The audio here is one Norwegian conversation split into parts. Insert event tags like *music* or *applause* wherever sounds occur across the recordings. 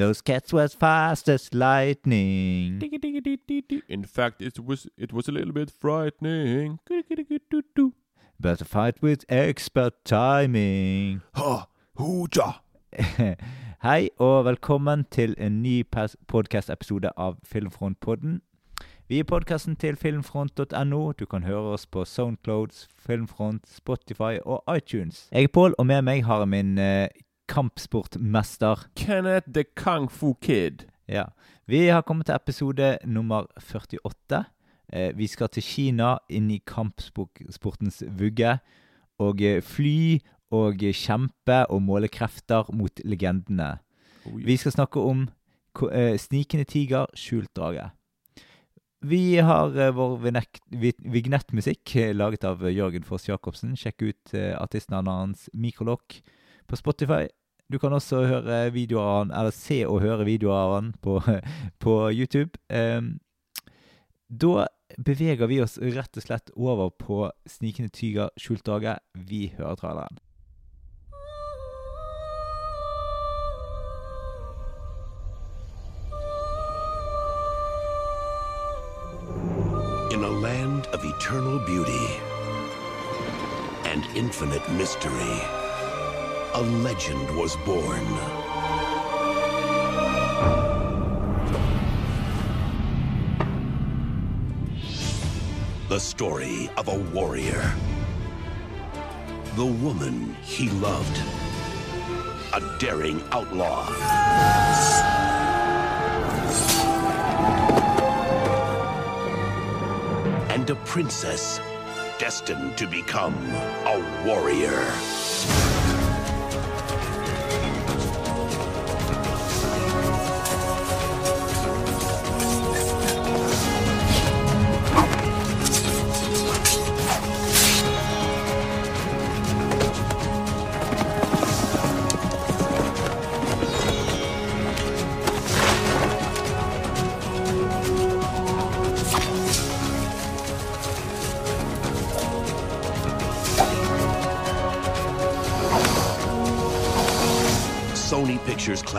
Those cats was fast as lightning. In fact, it was it was a little bit frightening. But a fight with expert timing. Ha! Hoja! *laughs* Hei, og velkommen til en ny podkast-episode av Filmfrontpodden. Vi er podkasten til filmfront.no. Du kan høre oss på Soundclouds, Filmfront, Spotify og iTunes. Jeg er Pål, og med meg har jeg min eh, kampsportmester. Kenneth the Kung Fu Kid. Ja. Vi har kommet til episode nummer 48. Eh, vi skal til Kina, inn i kampsportens vugge. Og eh, fly og kjempe og måle krefter mot legendene. Oi. Vi skal snakke om eh, Snikende tiger, skjult drage. Vi har eh, vår vignettmusikk laget av Jørgen Foss Jacobsen. Sjekk ut artistnavnet hans Mikrolokk på Spotify. Du kan også høre videoer eller se og høre videoer av han på, *laughs* på YouTube. Um, da beveger vi oss rett og slett over på Snikende tiger, skjult dage'. Vi hører traileren. In a land of eternal beauty and infinite mystery, a legend was born. The story of a warrior. The woman he loved. A daring outlaw. and a princess destined to become a warrior.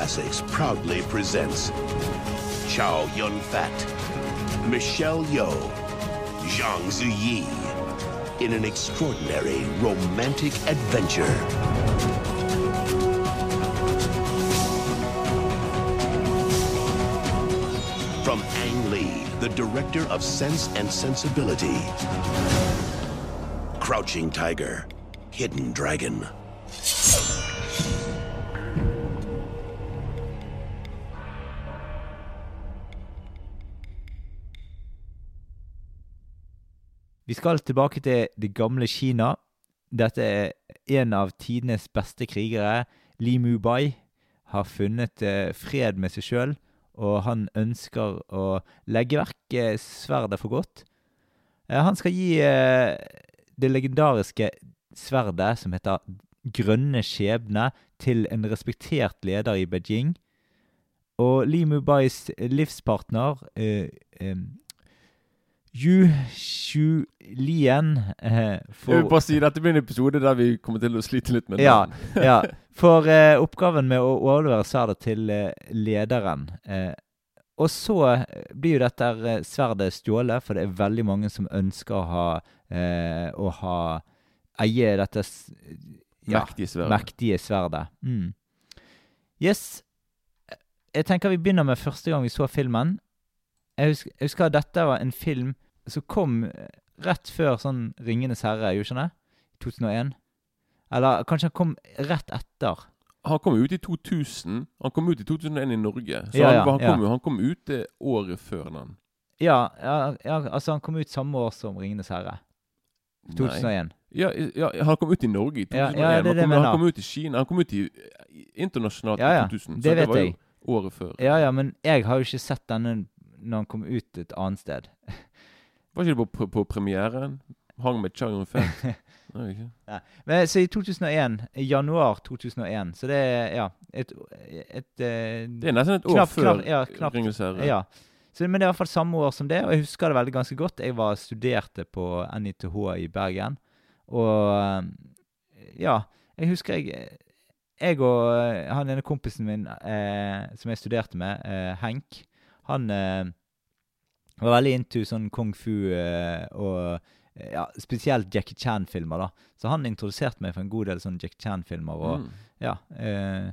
Classics proudly presents Chow Yun Fat, Michelle Yeoh, Zhang Ziyi in an extraordinary romantic adventure. From Ang Lee, the director of Sense and Sensibility. Crouching Tiger, Hidden Dragon. Vi skal tilbake til det gamle Kina. Dette er en av tidenes beste krigere. Li Mubai har funnet eh, fred med seg sjøl, og han ønsker å legge vekk eh, sverdet for godt. Eh, han skal gi det legendariske sverdet, som heter Grønne skjebne, til en respektert leder i Beijing. Og Li Mubais livspartner Yu Shu Lien eh, Jeg vil bare si Dette blir en episode der vi kommer til å slite litt med ja, *laughs* ja, for eh, oppgaven med å overlevere sverdet til eh, lederen. Eh, og så blir jo dette eh, sverdet stjålet, for det er veldig mange som ønsker å ha, eh, å ha eie dette ja, Mektige sverdet. mektige sverdet. Mm. Yes. Jeg tenker vi begynner med første gang vi så filmen. Jeg husker, jeg husker at dette var en film som kom eh, rett før sånn 'Ringenes herre', gjorde ikke det? 2001? Eller kanskje han kom rett etter. Han kom ut i 2000. Han kom ut i 2001 i Norge. Så Ja, han, han, kom, ja. han kom ut det året før den. Ja, ja, ja, altså han kom ut samme år som 'Ringenes herre'. 2001. Ja, ja, han kom ut i Norge i 2001. ja, det det han, kom, han kom ut i Kina. Han kom ut i, internasjonalt i 2000. det så vet det var jeg. jo året før. Ja, ja, men jeg har jo ikke sett denne når han kom ut et annet sted. *laughs* Var ikke det på, på, premieren? Hang med Chang Yun-fat? *laughs* Men, så i 2001, i januar 2001, så det er ja, et, et et Det er nesten et år Knapt, før ja, knapt. Ringenes herre. Ja. Så, men det er i hvert fall samme år som det, og jeg husker det veldig ganske godt. Jeg var studerte på NITH i Bergen, og eh, ja, Jeg husker jeg Jeg og eh, han ene kompisen min eh, som jeg studerte med, eh, Henk, han eh, var veldig into sånn kung fu eh, og eh, ja, spesielt Jackie Chan-filmer. da. Så han introduserte meg for en god del sånn Jackie Chan-filmer. og Mm. ja, eh,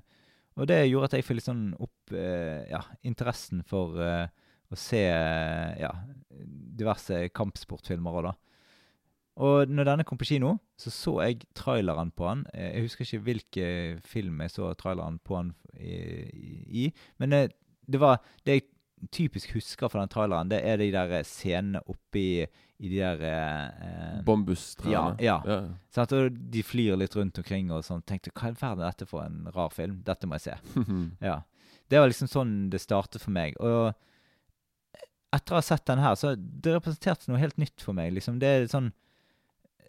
og det gjorde at jeg fikk litt sånn opp eh, ja, interessen for eh, å se ja, diverse kampsportfilmer Og da. Og når denne kom på kino, så så jeg traileren på han. Jeg husker ikke hvilken film jeg så traileren på han i, i men det var Det jeg typisk husker fra den traileren, det er de der scenene oppi i de der eh, Bambustrærne. Ja, ja. ja. Sånn Og de flyr litt rundt omkring og sånn. Tenkte hva i verden er dette for en rar film? Dette må jeg se. *laughs* Ja. Det var liksom sånn det startet for meg. Og etter å ha sett den her, så det representerte noe helt nytt for meg. Liksom, det er sånn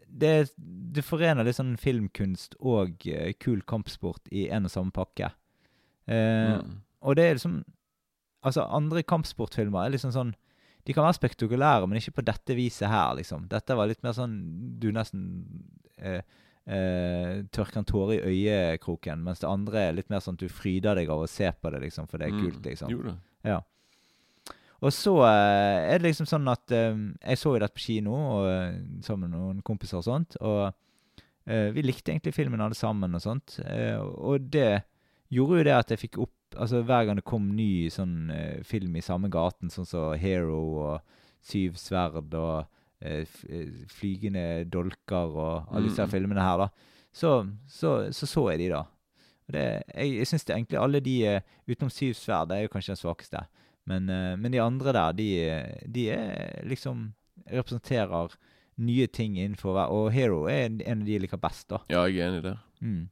Det, det forener litt sånn filmkunst og uh, kul kampsport i en og samme pakke. Uh, Mm. Og det er liksom Altså, andre kampsportfilmer er liksom sånn De kan være spektakulære, men ikke på dette viset her, liksom. Dette var litt mer sånn Du nesten eh, eh, tørker en tåre i øyekroken, mens det andre er litt mer sånn at du fryder deg av å se på det, liksom, for det er Mm. kult, liksom. Jo da. Ja. Og så eh, er det liksom sånn at eh, Jeg så jo dette på kino og, eh, sammen med noen kompiser og sånt. Og eh, vi likte egentlig filmen alle sammen og sånt. Og det gjorde jo det at jeg fikk opp Altså hver gang det kom ny sånn eh, film i samme gaten, sånn som Hero og Syv sverd og eh, eh, Flygende dolker og alle disse Mm. filmene her, da, så så, så, så jeg de, da. Det, jeg jeg syns egentlig alle de eh, utenom Syv sverd, er jo kanskje den svakeste. Men, eh, men de andre der, de, de er liksom representerer nye ting innenfor hver Og Hero er en en av de jeg liker best, da. Ja, jeg er enig der. Mm.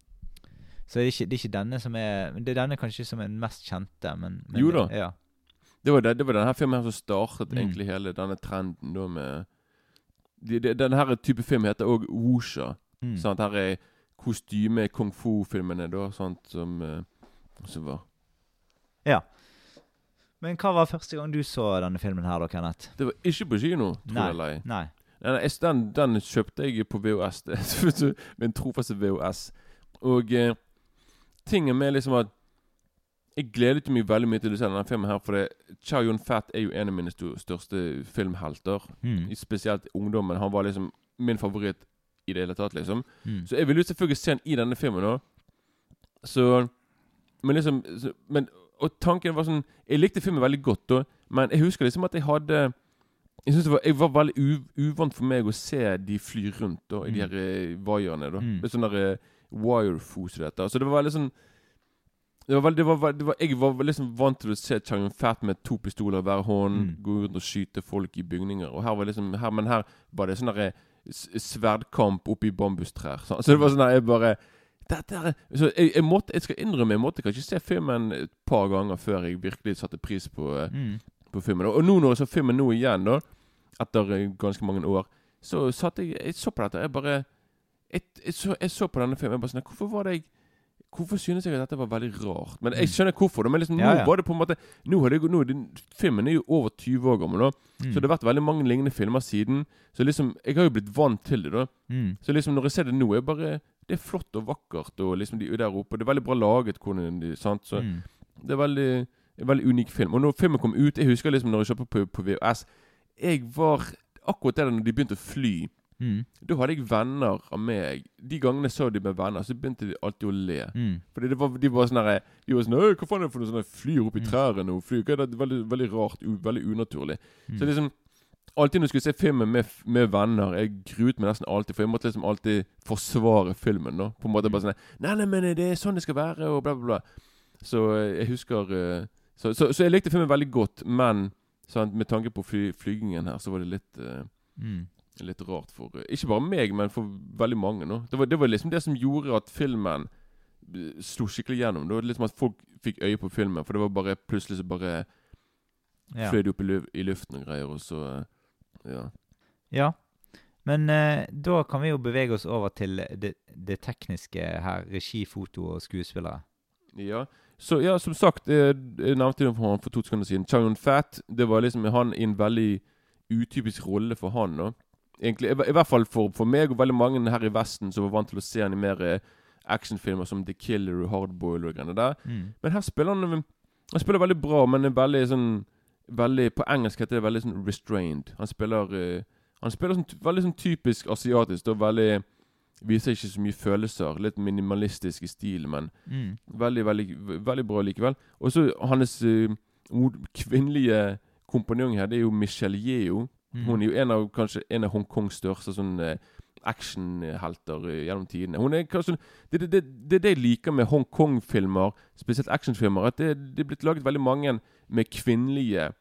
Så det er, ikke, det er ikke denne som er Det er denne kanskje som er den mest kjente, men, men Jo da. Ja. Det var, det, det var denne filmen som startet Mm. egentlig hele denne trenden da med de, de, Denne her type film heter òg Wusha. Mm. Sant? Her er kostyme kung fu-filmene da, sant, som, eh, som var Men hva var første gang du så denne filmen her, da, Kenneth? Det var ikke på kino, tror Nei. jeg. Nei, Den, den kjøpte jeg på VHS. *laughs* Min trofaste VHS. Og eh, tingen med liksom at Jeg gledet meg veldig mye til å se denne filmen her, for det, Chow Yun-Fat er jo en av mine største filmhelter. Mm. I Spesielt ungdommen. Han var liksom min favoritt i det hele tatt, liksom. Mm. Så jeg ville jo selvfølgelig se han i denne filmen òg. Så Men liksom så, men, Og tanken var sånn Jeg likte filmen veldig godt, da, men jeg husker liksom at jeg hadde Jeg synes det var, jeg var veldig uvant for meg å se de fly rundt da, i de Mm. her eh, vaierne. da Mm. Med sånn der eh, wirefoost og dette. Så det var veldig sånn det var, veldig, det var, det var, Jeg var liksom vant til å se Chang Fat med to pistoler i hver hånd, Mm. gå rundt og skyte folk i bygninger. Og her var liksom her, Men her var det sånn sverdkamp oppi bambustrær. Så, så det var sånn der, jeg bare er, så jeg, jeg, måtte, jeg skal innrømme jeg måtte kanskje se filmen et par ganger før jeg virkelig satte pris på, eh, Mm. på filmen. Og nå når jeg så filmen nå igjen, da etter eh, ganske mange år, så satt jeg Jeg så på dette. Jeg bare Jeg, jeg, så, jeg så på denne filmen. Jeg bare sånn Hvorfor var det jeg Hvorfor synes jeg at dette var veldig rart? Men jeg skjønner hvorfor. Men liksom, Mm. Ja, nå ja. var det på en måte Nå har det, nå, den, Filmen er jo over 20 år gammel, da. Mm. så det har vært veldig mange lignende filmer siden. Så liksom Jeg har jo blitt vant til det, da. Mm. Så liksom når jeg ser det nå, er bare Det er flott og vakkert, og liksom de er der oppe. Det er veldig bra laget. hvordan de, sant? Så Mm. det er veldig en veldig unik film. Og når filmen kom ut Jeg husker liksom når jeg kjøpte på, på VHS Jeg var Akkurat der når de begynte å fly, Mm. da hadde jeg venner av meg. De gangene jeg så de med venner, så begynte de alltid å le. Mm. Fordi det var, de var sånn herre De var sånn Hva faen er det for noe sånn der flyr opp i Mm. trærne og flyr? Det er? Veldig, veldig rart. U, veldig unaturlig. Mm. Så liksom Alltid når jeg skulle se filmen med, med venner Jeg gruet meg nesten alltid, for jeg måtte liksom alltid forsvare filmen. da På en måte bare sånn Nei, nei, men det er sånn det skal være, og bla, bla, bla. Så eh, jeg husker eh, så, så, så jeg likte filmen veldig godt, men sant, med tanke på fly, flygingen her, så var det litt uh, Mm. Litt rart for eh, Ikke bare meg, men for veldig mange. nå det var, det var liksom det som gjorde at filmen eh, slo skikkelig gjennom. Det var liksom at folk fikk øye på filmen, for det var bare plutselig så bare Ja. fløy det opp i, lu i luften og greier, og så eh, Ja. Ja. Men eh, da kan vi jo bevege oss over til det, det tekniske her. Regi, foto og skuespillere. Ja, så ja, som sagt, jeg nevnte det for han for to sekunder siden. Chang Fat, det var liksom han i en veldig utypisk rolle for han. nå Egentlig, i, hvert fall for, for meg og veldig mange her i Vesten som var vant til å se han i mer actionfilmer som The Killer og Hardboil og greiene der. Mm. Men her spiller han Han spiller veldig bra, men er veldig sånn veldig, På engelsk heter det veldig sånn restrained. Han spiller uh, Han spiller sånn, veldig sånn typisk asiatisk. Da veldig Viser ikke så mye følelser. Litt minimalistisk i stil, men Mm. veldig, veldig, veldig bra likevel. Og så hans uh, kvinnelige kompanjong her, det er jo Michelle Yeo. Mm. Hun er jo en av kanskje en av Hongkongs største sånn eh, actionhelter eh, gjennom tidene. Hun er kanskje Det er det, det, det jeg liker med Hongkong-filmer, spesielt actionfilmer, at det, det er blitt laget veldig mange med kvinnelige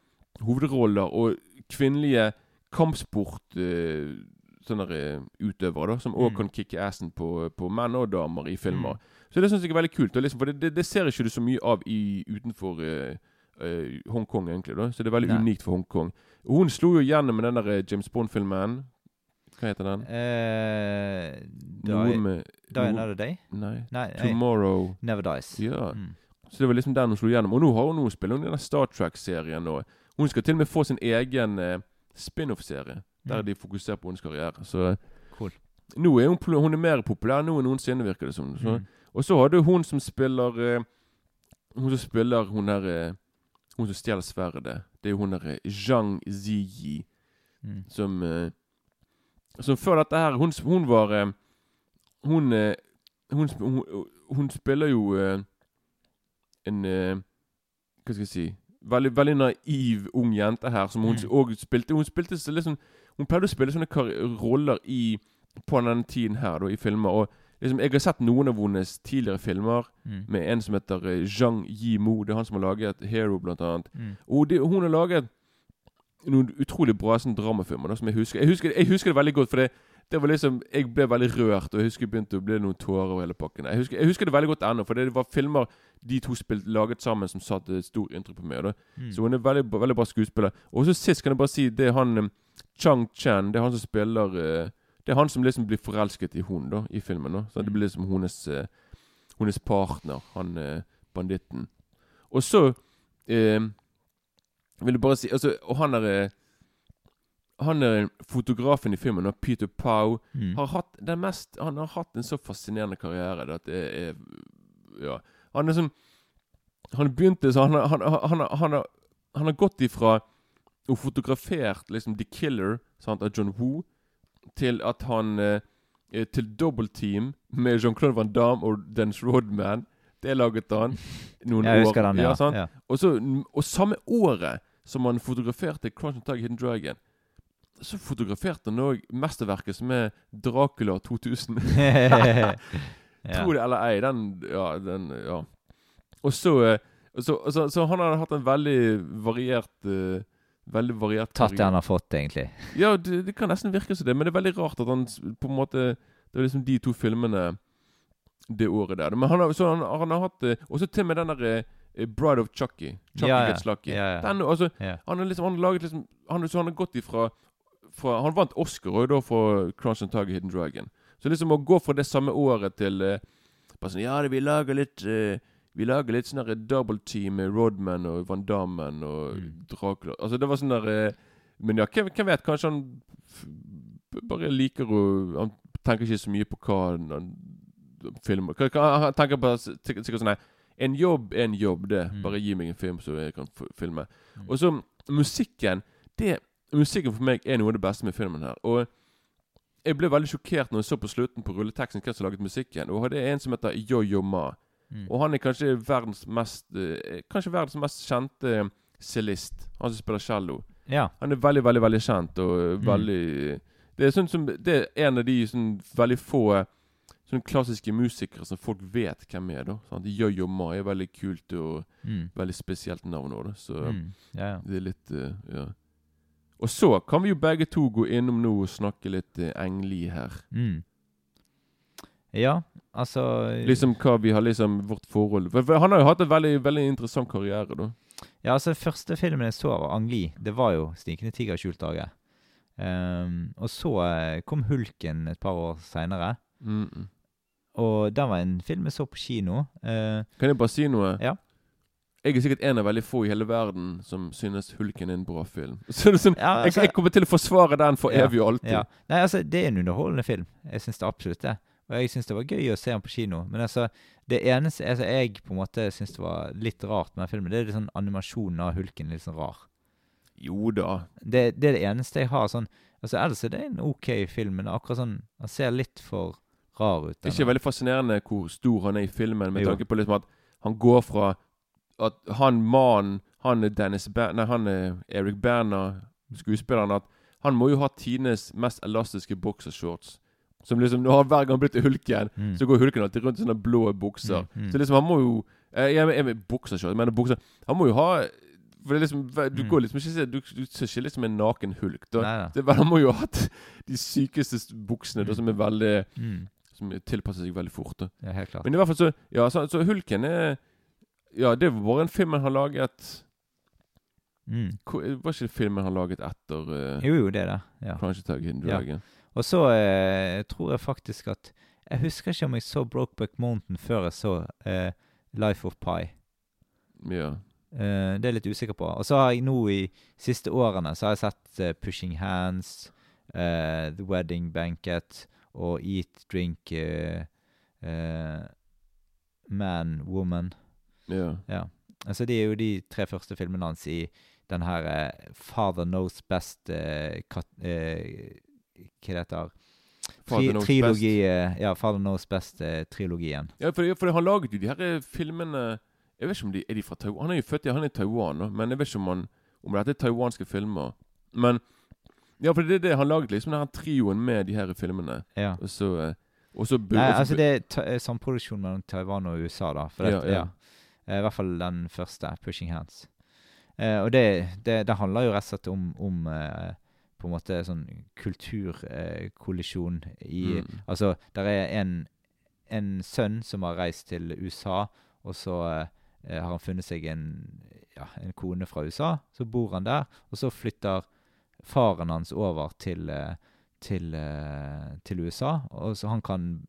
hovedroller og kvinnelige kampsport uh, sånne eh, da, som òg Mm. kan kicke assen på, på menn og damer i filmer. Mm. Så det syns jeg er veldig kult. Liksom, for det, det, det ser ikke du så mye av i, utenfor eh, eh, Hongkong, egentlig. da Så det er veldig Nei. unikt for Hongkong. Og hun slo jo gjennom med den der eh, James Bond-filmen. Hva heter den? Eh, Noe die, med die noe- Another Day? Nei. Nei, Tomorrow. Tomorrow. Never Dies. Ja. Mm. Så det var liksom den hun slo gjennom. Og nå har hun nå spiller hun i den Star Trek-serien. Og hun skal til og med få sin egen eh, spin-off-serie. Der Mm. de fokuserer på hennes karriere. Så Cool. nå er hun, hun er mer populær nå enn noensinne, virker det som. Så. Mm. Og så har du hun som spiller eh, Hun som spiller hun her eh, Hun som stjeler sverdet. Det er hun der eh, Zhang Ziyi. Mm. Som uh, Som før dette her Hun, hun var uh, Hun, uh, hun, hun, hun spiller jo en Hva skal jeg si Veldig, veldig naiv ung jente her, som hun Mm. òg spilte Hun spilte liksom Hun pleide å spille sånne roller i på denne tiden her, da, i filmer. Og liksom, Jeg har sett noen av hennes tidligere filmer Mm. med en som heter eh, Zhang Yimou. Det er han som har laget Hero, blant annet. Mm. Og det, hun har laget noen utrolig bra sånn dramafilmer da, som jeg husker. Jeg husker, jeg husker det veldig godt, for det, det var liksom Jeg ble veldig rørt, og jeg husker det begynte å bli noen tårer over hele pakken. Jeg husker, jeg husker det veldig godt ennå, for det var filmer de to spilt, laget sammen som satte et stort inntrykk på meg. Mm. Så hun er veldig, veldig bra skuespiller. Og så sist kan jeg bare si det er han eh, Chang Chen. Det er han som spiller eh, Det er han som liksom blir forelsket i hun da, i filmen. da Så det blir liksom hennes eh, Hennes partner, han eh, banditten. Og så eh, vil du bare si altså, Og han er eh, Han er fotografen i filmen, Peter Pau, Mm. har hatt den mest Han har hatt en så fascinerende karriere at det er Ja. Han er sånn Han begynte så Han han, han, han, han, har, han har gått ifra og fotografert liksom The Killer sant, av John Woo, til at han eh, eh, Til Double Team med Jean-Claude Van Damme og Dennis Rodman. Det laget han noen Jeg år. den, ja. sant? ja. Og, så, og samme året som han fotograferte 'Crunch and Tag Hidden Dragon, så fotograferte han òg mesterverket som er Dracula 2000. *laughs* *laughs* ja. Tro det eller ei. Den Ja. Den, ja. Og så, eh, så, så, han hadde hatt en veldig variert eh, Veldig variert Tatt det han har fått, egentlig. Ja, det, det kan nesten virke som det, men det er veldig rart at han på en måte Det er liksom de to filmene det året der. Men han har, så han, han har hatt Og så til med den der eh, Bride of Chucky. Chucky Ja, ja. Gets Lucky. Ja. Den, altså, han har liksom Han har laget liksom Han, så han har gått ifra fra, Han vant Oscar også da for Crunch and Tiger Hidden Dragon. Så liksom å gå fra det samme året til uh, Bare sånn Ja, det, vi lager litt eh, Vi lager litt sånn double team med Rodman og Van Dammen og Mm. Dracula Altså det var sånn der eh, Men ja, hvem, hvem vet? Kanskje han bare liker å Han tenker ikke så mye på hva han, han filmer Han tenker på sikkert sånn En jobb er en jobb, det. Mm. Bare gi meg en film så jeg kan filme. Mm. Og så musikken det, Musikken for meg er noe av det beste med filmen her. Og jeg ble veldig sjokkert når jeg så på slutten på rulleteksten hvem som laget musikken. Og det er en som heter Yo-Yo Ma. Mm. Og han er kanskje verdens mest eh, Kanskje verdens mest kjente cellist. Han som spiller cello. ja. Han er veldig, veldig veldig kjent og eh, Mm. veldig Det er sånn som Det er en av de sånn veldig få sånn klassiske musikere som folk vet hvem er. da sant? Yo-Yo Ma er veldig kult og Mm. veldig spesielt navn òg. Så Mm. Ja, ja. det er litt uh, Ja. Og så kan vi jo begge to gå innom nå og snakke litt uh, Engli her. Mm. Ja, altså Liksom hva vi har liksom Vårt forhold For, Han har jo hatt en veldig, veldig interessant karriere, da. Ja, altså første filmen jeg så av Ang Lee, det var jo 'Snikende tiger skjult hage'. Um, og så eh, kom 'Hulken' et par år seinere. Mm -mm. Og den var en film jeg så på kino. Uh, Kan jeg bare si noe? Ja. Jeg er sikkert en av veldig få i hele verden som synes 'Hulken' er en bra film. *laughs* Så det er sånn, ja, jeg, jeg kommer til å forsvare den for Ja, evig og alltid. ja. Nei, altså, det er en underholdende film. Jeg syns det absolutt det. Og jeg syns det var gøy å se han på kino. Men altså, det eneste altså, jeg på en måte syns det var litt rart med den filmen, det er litt sånn animasjonen av hulken litt sånn rar. Jo da. Det, det er det eneste jeg har sånn Altså Ellers er det en OK film, men akkurat sånn Han ser litt for rar ut. Det er ikke veldig fascinerende hvor stor han er i filmen, med Jo. tanke på liksom at han går fra at han mannen Han er Dennis Ber Nei, han er Eric Berner, skuespilleren, at han må jo ha tidenes mest elastiske boxershorts. Som liksom Nå har hver gang han blitt til hulken, Mm. så går hulken alltid rundt i sånne blå bukser. Mm, mm. Så liksom, han må jo eh, Jeg, jeg, jeg Buksershorts, jeg mener bukser Han må jo ha For det er liksom Du Mm. går liksom ikke Du, du ser ikke liksom en naken hulk. Da. Nei ja. Det, han må jo ha hatt de sykeste buksene da, Mm. som er veldig Mm. Som tilpasser seg veldig fort. Da. Ja, helt klart. Men i hvert fall så Ja, så, så Hulken er Ja, det var bare en film han har laget Mm. Var ikke filmen han laget etter uh, Jo, jo, det det. Ja. Crunch Attack Hidden Ja. Og så eh, tror jeg faktisk at Jeg husker ikke om jeg så Brokeback Mountain før jeg så eh, Life of Pi. Ja. Eh, det er jeg litt usikker på. Og så har jeg nå i siste årene så har jeg sett eh, Pushing Hands, eh, The Wedding Banquet og Eat, Drink eh, Man, Woman. ja. Ja. Altså Det er jo de tre første filmene hans i den her Father Knows Best kat, eh, Hva det heter Tri Trilogi eh, Ja, Father Knows Best-trilogien. Ja, for, for han laget jo de her eh, filmene Jeg vet ikke om de er de fra Taiwan Han er jo født i Han er i Taiwan, men jeg vet ikke om han Om dette er taiwanske filmer. Men Ja, for det er det han laget, liksom, den trioen med de her filmene. ja. Og så eh, Og så Nei, altså det er eh, samproduksjon mellom Taiwan og USA, da. For det, Ja, ja, ja. Eh, I hvert fall den første, 'Pushing Hands'. Eh, og det, det, det handler jo rett og slett om, om eh, på en måte sånn kulturkollisjon i Mm. Altså, der er en, en sønn som har reist til USA, og så eh, har han funnet seg en, ja, en kone fra USA. Så bor han der, og så flytter faren hans over til, eh, til, eh, til USA. Og så han kan,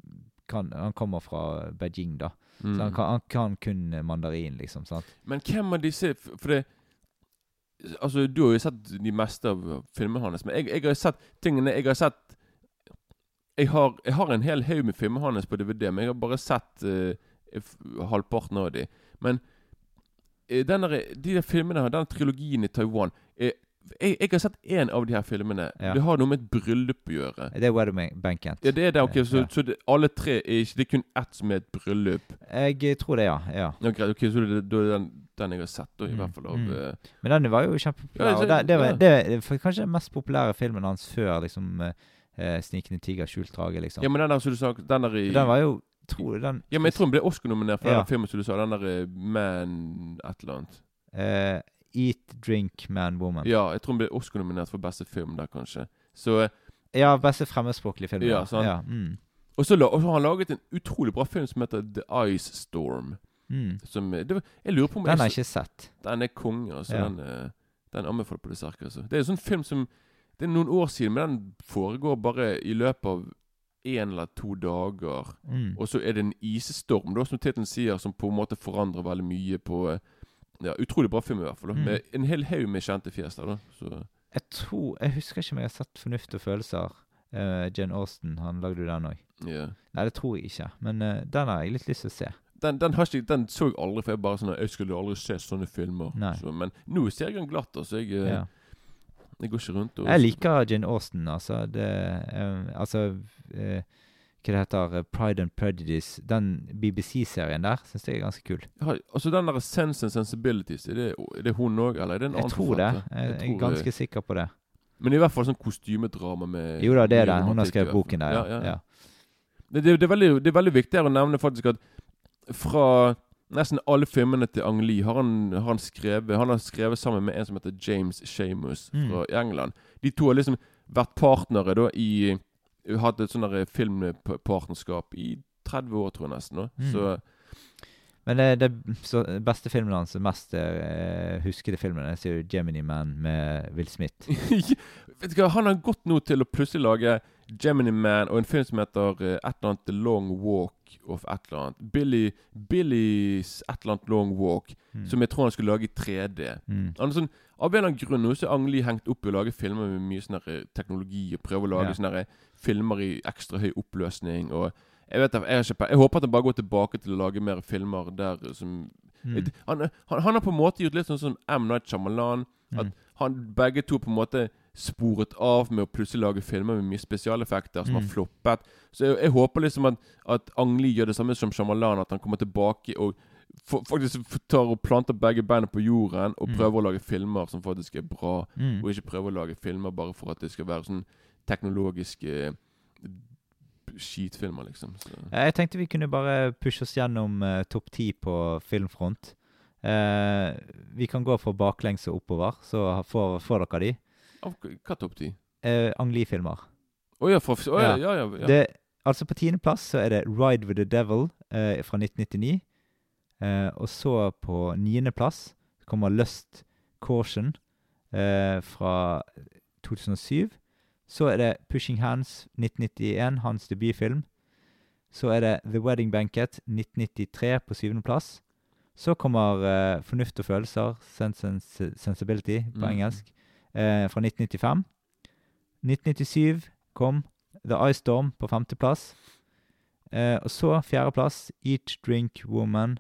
kan Han kommer fra Beijing, da. Så han Mm. kan, han kan kun mandarin, liksom. sant? Men hvem av disse For det Altså, du har jo sett de meste av filmene hans, men jeg, jeg har sett tingene Jeg har sett Jeg har, jeg har en hel haug med filmene hans på DVD, men jeg har bare sett uh, halvparten av de. Men uh, denne, de der filmene, her, den trilogien i Taiwan eh, jeg, jeg har sett én av de her filmene. Ja. Det har noe med et bryllup å gjøre. Det er Wedding Banquet. Ja, det er det, ok, Så, Ja. så det, alle tre er ikke Det er kun ett som er et bryllup. Jeg tror det, ja. ja. Okay, okay ok, Så det, det den, den jeg har sett, da, i Mm, hvert fall. av mm. eh, Men den var jo kjempepopulær. Ja, det, det, var, det for- kanskje den mest populære filmen hans før liksom eh, eh, 'Snikende tiger, skjult drage'. liksom. Ja, men den der som du sa Den der i Den var jo tror, den, Ja, men jeg tror den ble Oscar-nominert for Ja. den filmen som du sa. Den der eh, Man et eller annet. eh, 'Eat, Drink, Man, Woman'. Ja, jeg tror den ble Oscar-nominert for beste film der, kanskje. Så Ja, beste fremmedspråklige film. Ja, sant. Ja, mm. Og så har han laget en utrolig bra film som heter The Ice Storm. Mm. Som det, Jeg lurer på om Den har jeg, ikke sett. den er konge, altså. Ja. Den, eh, den anbefaler på det sterke. Altså. Det er en sånn film som Det er noen år siden, men den foregår bare i løpet av én eller to dager. Mm. Og så er det en isstorm, da, som tittelen sier, som på en måte forandrer veldig mye på eh, Ja, Utrolig bra film, i hvert fall. Mm. Med en hel haug med kjente fjes der. da Så Jeg tror Jeg husker ikke om jeg har sett 'Fornuft og følelser'. Uh, Jane Austen, han lagde jo den òg. Yeah. Nei, det tror jeg ikke. Men uh, den har jeg litt lyst til å se. Den, den, ikke, den så jeg aldri, for jeg bare sånn Jeg skulle aldri se sånne filmer. Så, men nå ser jeg den glatt. Altså Jeg, eh, Ja. jeg går ikke rundt og Jeg liker Jane Austen, altså. Det, eh, altså eh, Hva det heter Pride and Prejudice. Den BBC-serien der syns jeg er ganske kul. Ja, Altså Den der Sense and Sensibilities, er det, er det hun òg, eller er det en Jeg annen tror det. Jeg, jeg er ganske sikker på det. Men i hvert fall sånn kostymedrama med Jo da, det er det. Hun har skrevet boken der, ja. ja. Det, det, det, er veldig, det er veldig viktig å nevne faktisk at fra nesten alle filmene til Ang Lee har han, har han skrevet Han har skrevet sammen med en som heter James Shamus Mm. fra England. De to har liksom vært partnere da i Hatt et sånn filmpartnerskap i 30 år, tror jeg nesten. Da. Mm. Så Men det, det så beste filmen hans, mest eh, huskede filmen, jeg sier 'Gemini Man' med Will Smith. *laughs* Vet du hva, Han har gått nå til å plutselig lage Gemini Man og en film som heter eh, et eller annet The Long Walk of et eller annet. Billy, Billys et eller annet Long Walk, Mm. som jeg tror han skulle lage i 3D. Mm. Han sånn, av en eller annen grunn så er Ang Lee hengt opp i å lage filmer med mye sånn eh, teknologi, og prøve å lage Ja. sånne her, filmer i ekstra høy oppløsning. Og Jeg vet jeg, ikke, jeg håper at han bare går tilbake til å lage mer filmer der som Mm. Han, han, han har på en måte gjort litt sånn som M. Night Shyamalan. At Mm. han begge to på en måte sporet av med å plutselig lage filmer med mye spesialeffekter som har Mm. floppet. Så jeg, jeg håper liksom at, at Ang Lee gjør det samme som Shyamalan, at han kommer tilbake og fa- faktisk tar og planter begge beina på jorden og Mm. prøver å lage filmer som faktisk er bra, Mm. og ikke prøver å lage filmer bare for at det skal være sånn teknologiske skitfilmer, liksom. Så. Jeg tenkte vi kunne bare pushe oss gjennom uh, topp ti på filmfront. Uh, vi kan gå fra baklengs og oppover, så får, får dere de. Hva topp ti? Uh, Ang Lee-filmer. Å ja, for, å, ja, Ja. ja, ja, ja. Det, altså På tiendeplass så er det 'Ride with the Devil' eh, fra 1999. Eh, og så på niendeplass kommer 'Lust Caution' eh, fra 2007. Så er det 'Pushing Hands' 1991, hans debutfilm. Så er det 'The Wedding Banquet' 1993 på syvendeplass. Så kommer uh, 'Fornuft og følelser', Sense and Sensibility på mm. engelsk, eh, fra 1995. 1997 kom The Ice Storm på femteplass. Eh, og så fjerdeplass Eat Drink Woman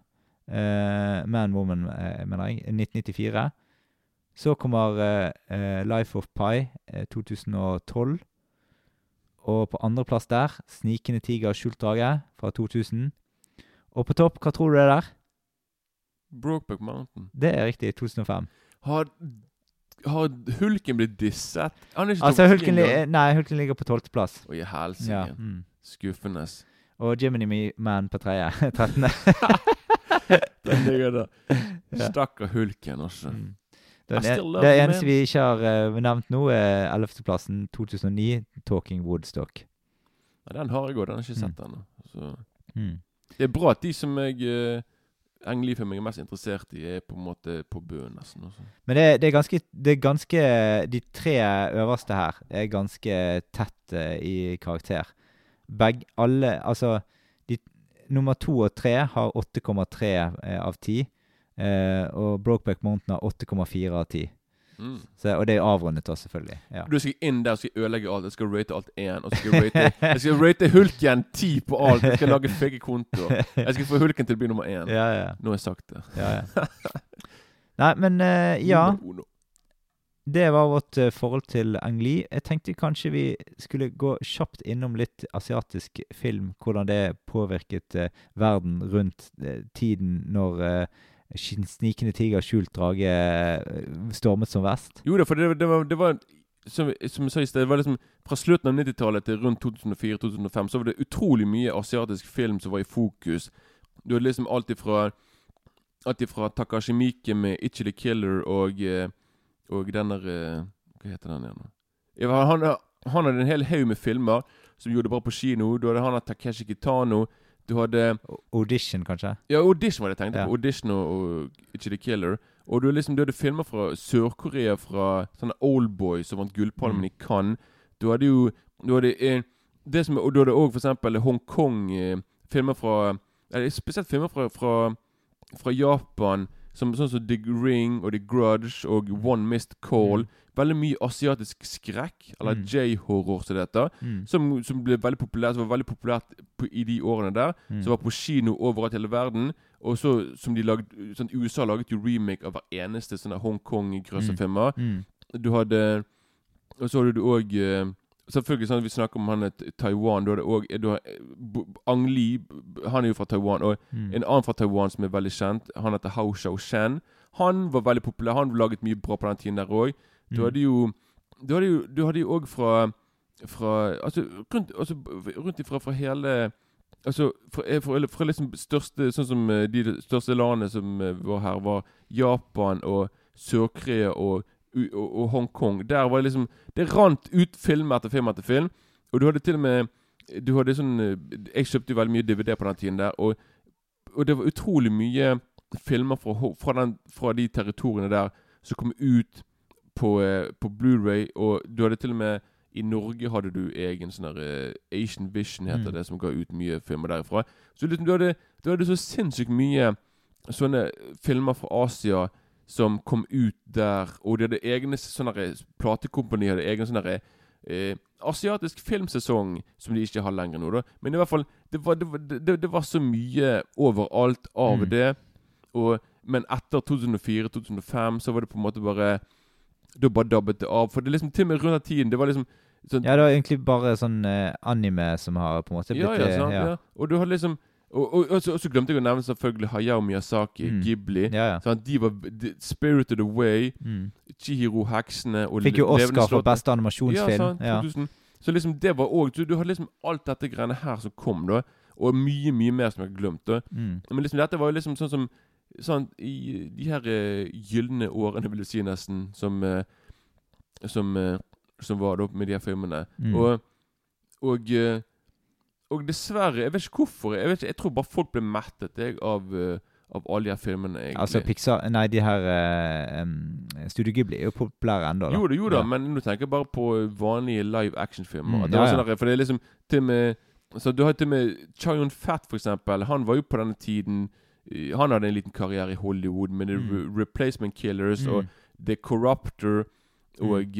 eh, Man Woman, eh, mener jeg, 1994. Så kommer eh, eh, Life of Pi eh, 2012. Og på andreplass der Snikende tiger og skjult drage fra 2000. Og på topp, hva tror du det er der? Brokeback Mountain. Det er riktig, 2005. Har, har Hulken blitt disset? Han er ikke Altså, Hulken, li nei, Hulken ligger på tolvteplass. Oi, helsike. Ja, mm. Skuffende. Og Jiminy Man på tredje. *laughs* 13. *laughs* Den ligger der. Stakkar Hulken, altså. Mm. Den, love det eneste vi ikke har uh, nevnt nå, er 11.-plassen 2009, 'Talking Woodstock'. Ja, den har jeg òg. Den har jeg ikke Mm. sett ennå. Mm. Det er bra at de som jeg uh, Engelig-film jeg er mest interessert i, er på en måte på bunnen, nesten. Også. Men det, det, er ganske, det er ganske De tre øverste her er ganske tett uh, i karakter. Begge Alle Altså de, Nummer to og tre har 8,3 eh, av 10. Uh, og Brokeback Mountain har 8,4 av 10. Mm. Så, og det er avrundet, òg, selvfølgelig. Ja. Du skal inn der og skal ødelegge alt. Jeg skal rate alt én. Og skal jeg rate, *laughs* jeg skal rate Hulken ti på alt. Jeg skal lage fake kontoer. Jeg skal få Hulken til å bli nummer én. Ja, ja. Nå har jeg sagt det. ja, ja. Nei, men uh, ja. Det var vårt uh, forhold til Ang Lee. Jeg tenkte kanskje vi skulle gå kjapt innom litt asiatisk film. Hvordan det påvirket uh, verden rundt tiden når Snikende tiger, skjult drage eh, stormet som vest? Jo da, for det, det var, det var som, som jeg sa i sted, det var liksom fra slutten av 90-tallet til rundt 2004-2005 så var det utrolig mye asiatisk film som var i fokus. Du hadde liksom alt ifra Alt ifra Takashi Miike med 'Itchy the Killer' og eh, Og den der eh, Hva heter den igjen? Han, han hadde en hel haug med filmer som gjorde det bra på kino. Du hadde han av Takeshi Kitano. Du hadde Audition, kanskje? ja, Audition var det jeg tenkte Ja. på. Audition og, og Ikke the Killer. Og du, liksom, du hadde filmer fra Sør-Korea, fra sånne Oldboy som vant Gullpalmen Mm. i Cannes. Du hadde jo du hadde, eh, det som, Og du hadde òg f.eks. Hongkong. Eh, filmer fra eller Spesielt filmer fra, fra, fra Japan, som, sånn som The Ring og The Grudge og One Missed Call. Mm. Veldig mye asiatisk skrekk, eller Mm. J-horror som det heter. Mm. Som, som ble veldig populært Som var veldig populært på, i de årene der. Mm. Som var på kino overalt i hele verden. Og så som de lagde sånn, USA laget jo remake av hver eneste sånne Hongkong-grøsserfilmer. Mm. Du hadde Og så hadde du òg Selvfølgelig sånn at vi snakker om han er Taiwan. Da er det òg Ang Lee, han er jo fra Taiwan. Og Mm. en annen fra Taiwan som er veldig kjent, han heter Hao Shao Shen. Han var veldig populær. Han laget mye bra på den tiden der òg. Du hadde jo Du hadde jo òg fra Fra Altså rundt, altså, rundt ifra fra hele Altså fra, eh, fra, fra liksom største Sånn som eh, de største landene som eh, var her, var Japan og Sør-Korea og, og, og Hongkong. Der var det liksom Det rant ut film etter film etter film. Og du hadde til og med Du hadde sånn eh, Jeg kjøpte jo veldig mye DVD på den tiden der, og, og det var utrolig mye filmer fra, fra, den, fra de territoriene der som kom ut på, eh, på Blu-ray, og du hadde til og med I Norge hadde du egen sånn der eh, Asian Vision, heter Mm. det, som ga ut mye filmer derifra. Så liksom, du, hadde, du hadde så sinnssykt mye sånne filmer fra Asia som kom ut der, og de hadde egne sånne der platekompanier hadde egne sånne eh, asiatisk filmsesong, som de ikke har lenger nå, da. Men i hvert fall, det var, det var, det, det var så mye overalt av Mm. det. Og, men etter 2004-2005 så var det på en måte bare Da bare dabbet det av. For det liksom til og med rundt den tiden Det var liksom sånn Ja, det var egentlig bare sånn eh, anime som har på en måte blitt ja, ja, sant, ja. Og du har liksom Og, og, og, så, og så glemte jeg å nevne selvfølgelig Hayao Miyazaki, Mm. Ghibli. Ja, ja. Sånn, De var de, Spirited Away, Mm. Chihiro-heksene og Fikk jo Oscar for beste animasjonsfilm. Ja, sant, Ja, 2000. Så liksom det var òg du, du hadde liksom alt dette greiene her som kom, da. Og mye, mye mer som jeg har glemt. da Mm. Men liksom dette var jo liksom sånn som Sånn i de her uh, gylne årene, vil du si, nesten, som uh, Som uh, Som var da med de her filmene. Mm. Og Og eh, Og dessverre, jeg vet ikke hvorfor. Jeg vet ikke, jeg tror bare folk ble mettet jeg, av eh, Av alle de her filmene, egentlig. Altså Pixar Nei, de her uh, um, Studio Ghibli er jo populære ennå. Jo da, jo da, Ja. men nå tenker jeg bare på vanlige live action-filmer. Mm, ja, ja. sånn for det er liksom til og med Så Du har til og med Chayon Fat, for eksempel. Han var jo på denne tiden eh, Han hadde en liten karriere i Hollywood med The Mm. Re Replacement Killers og Mm. The Corruptor og,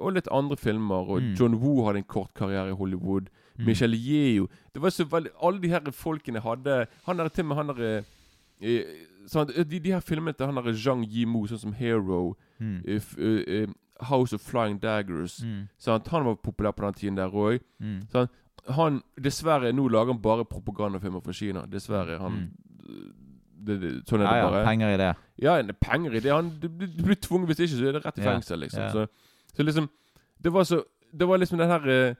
og litt andre filmer. Og Mm. John Woo hadde en kort karriere i Hollywood. Mm. Michelle Yeo Det var så veldig Alle de her folkene hadde Han der til og med han der eh, de, de her filmene til han der Zhang Yimou, sånn som Hero, Mm. if, uh, eh, eh, House of Flying Daggers Mm. sant? Han var populær på den tiden der òg. Mm. Han Dessverre, nå lager han bare propagandafilmer for Kina. Dessverre. Han Mm. det, det, Sånn er Ja, det ja, bare. penger i det. Ja, det er penger i det. Han, du, du du blir tvunget Hvis ikke, så er det rett i fengsel, liksom. ja. Så, så liksom Det var så Det var liksom den her eh,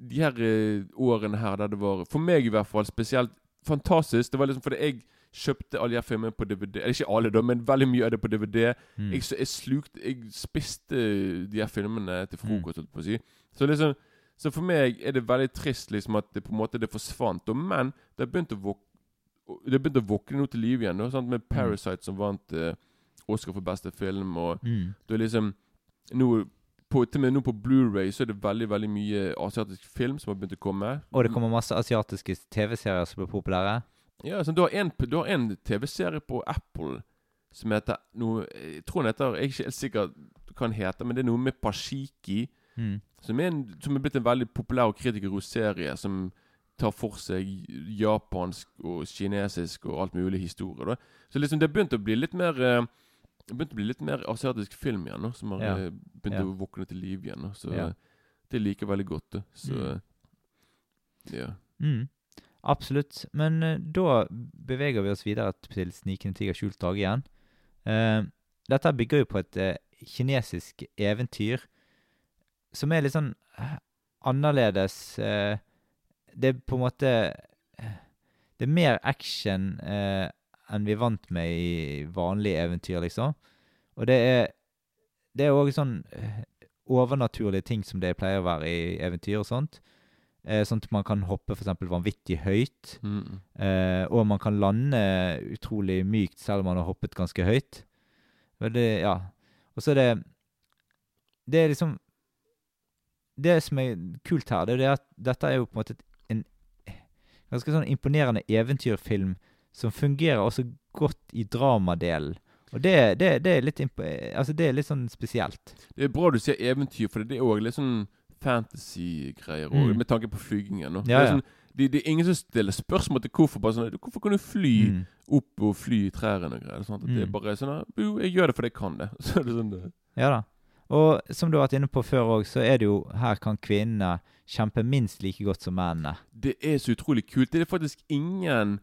De her eh, årene her der det var For meg i hvert fall spesielt fantastisk. Det var liksom fordi jeg kjøpte alle de filmene på DVD. Eller ikke alle, da, men veldig mye av det på DVD. Mm. Jeg, så jeg slukte Jeg spiste de her filmene til Mm. frokost, holdt på å si. Så liksom Så for meg er det veldig trist liksom at det på en måte det forsvant. Og, men det har begynt å våkne det begynte å våkne noe til liv igjen. Da, sant? Med 'Parasite', som vant uh, Oscar for beste film. Og Mm. det er liksom nå på, Til og med nå på Blu-ray så er det veldig veldig mye asiatisk film som har begynt å komme. Og det kommer masse asiatiske TV-serier som blir populære. Ja, sånn, du har en, en TV-serie på Apple som heter noe Jeg tror den heter Jeg er ikke helt sikker hva den heter, men det er noe med Pashiki. Mm. Som er, en, som er blitt en veldig populær og kritikerrost serie som tar for seg japansk og kinesisk og alt mulig historie. da Så liksom det har begynt å bli litt mer eh, Det begynte å bli litt mer asiatisk film igjen, nå som har Ja. eh, begynt å våkne til liv igjen. nå Så eh, det liker jeg veldig godt. Så Mm. ja. Mm. Absolutt. Men uh, da beveger vi oss videre til 'Snikende tiger skjult drage' igjen. Uh, dette bygger jo på et uh, kinesisk eventyr som er litt sånn eh, annerledes. eh, det er på en måte eh, Det er mer action eh, enn vi er vant med i vanlige eventyr, liksom. Og det er Det er òg sånn eh, overnaturlige ting som det pleier å være i eventyr og sånt. Eh, sånn at man kan hoppe eksempel vanvittig høyt. Mm. Eh, og man kan lande utrolig mykt selv om man har hoppet ganske høyt. Det, ja. Og så er det Det er liksom Det som er kult her, det er at dette er jo på en måte en ganske sånn imponerende eventyrfilm som fungerer også godt i dramadelen. Og det, det, det er litt Altså, det er litt sånn spesielt. Det er bra du sier eventyr, for det er òg litt sånn fantasy-greier Mm. med tanke på flygingen. Ja, Det, ja. sånn, det, det er ingen som stiller spørsmål til hvorfor. Bare sånn, hvorfor kan du fly Mm. opp og fly i trærne og greier? Sånn, at Det er Mm. bare sånn Jo, jeg gjør det fordi jeg kan det. *laughs* Så er det sånn det. Ja da. Og som du har vært inne på før òg, så er det jo her kan kvinnene kjempe minst like godt som mennene. Det er så utrolig kult. Det er faktisk ingen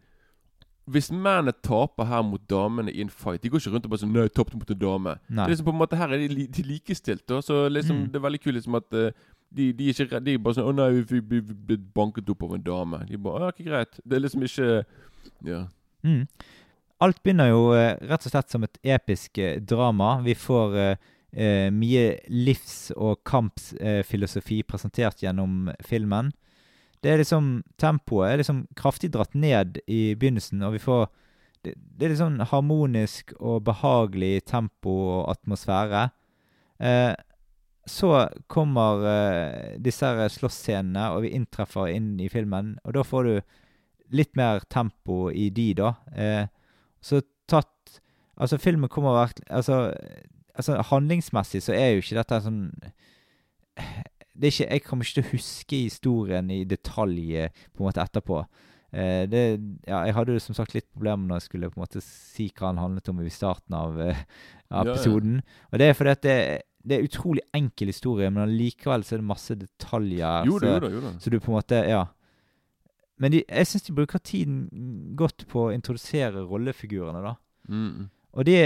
Hvis mennene taper her mot damene i en fight De går ikke rundt og bare sånn 'Nei, tapte mot en dame'. Nei. Det er liksom på en måte Her er de, li- de likestilt. Da. Så liksom Mm. det er veldig kult liksom at eh, de, de er ikke redde. De er bare sånn 'Å nei, vi ble banket opp av en dame'. De bare 'Ja, ikke greit'. Det er liksom ikke Ja. Mm. Alt begynner jo eh, rett og slett som et episk eh, drama. Vi får mye livs- og kampfilosofi presentert gjennom filmen. Det er liksom Tempoet er liksom kraftig dratt ned i begynnelsen, og vi får Det, det er litt sånn harmonisk og behagelig tempo og atmosfære. Eh, så kommer eh, disse her slåssscenene, og vi inntreffer inn i filmen, og da får du litt mer tempo i de, da. Eh, så tatt Altså, filmen kommer virkelig altså, altså, handlingsmessig så er jo ikke dette sånn det er ikke, Jeg kommer ikke til å huske historien i detalj eh, på en måte etterpå. Eh, det, ja, jeg hadde jo som sagt litt problemer når jeg skulle på en måte si hva han handlet om i starten av, uh, av Ja, ja. episoden. Og det er fordi at det, det er utrolig enkel historie, men allikevel så er det masse detaljer. Jo det, så- jo det, så du på en måte Ja. Men de, jeg syns de bruker tiden godt på å introdusere rollefigurene, da. Mm. Og de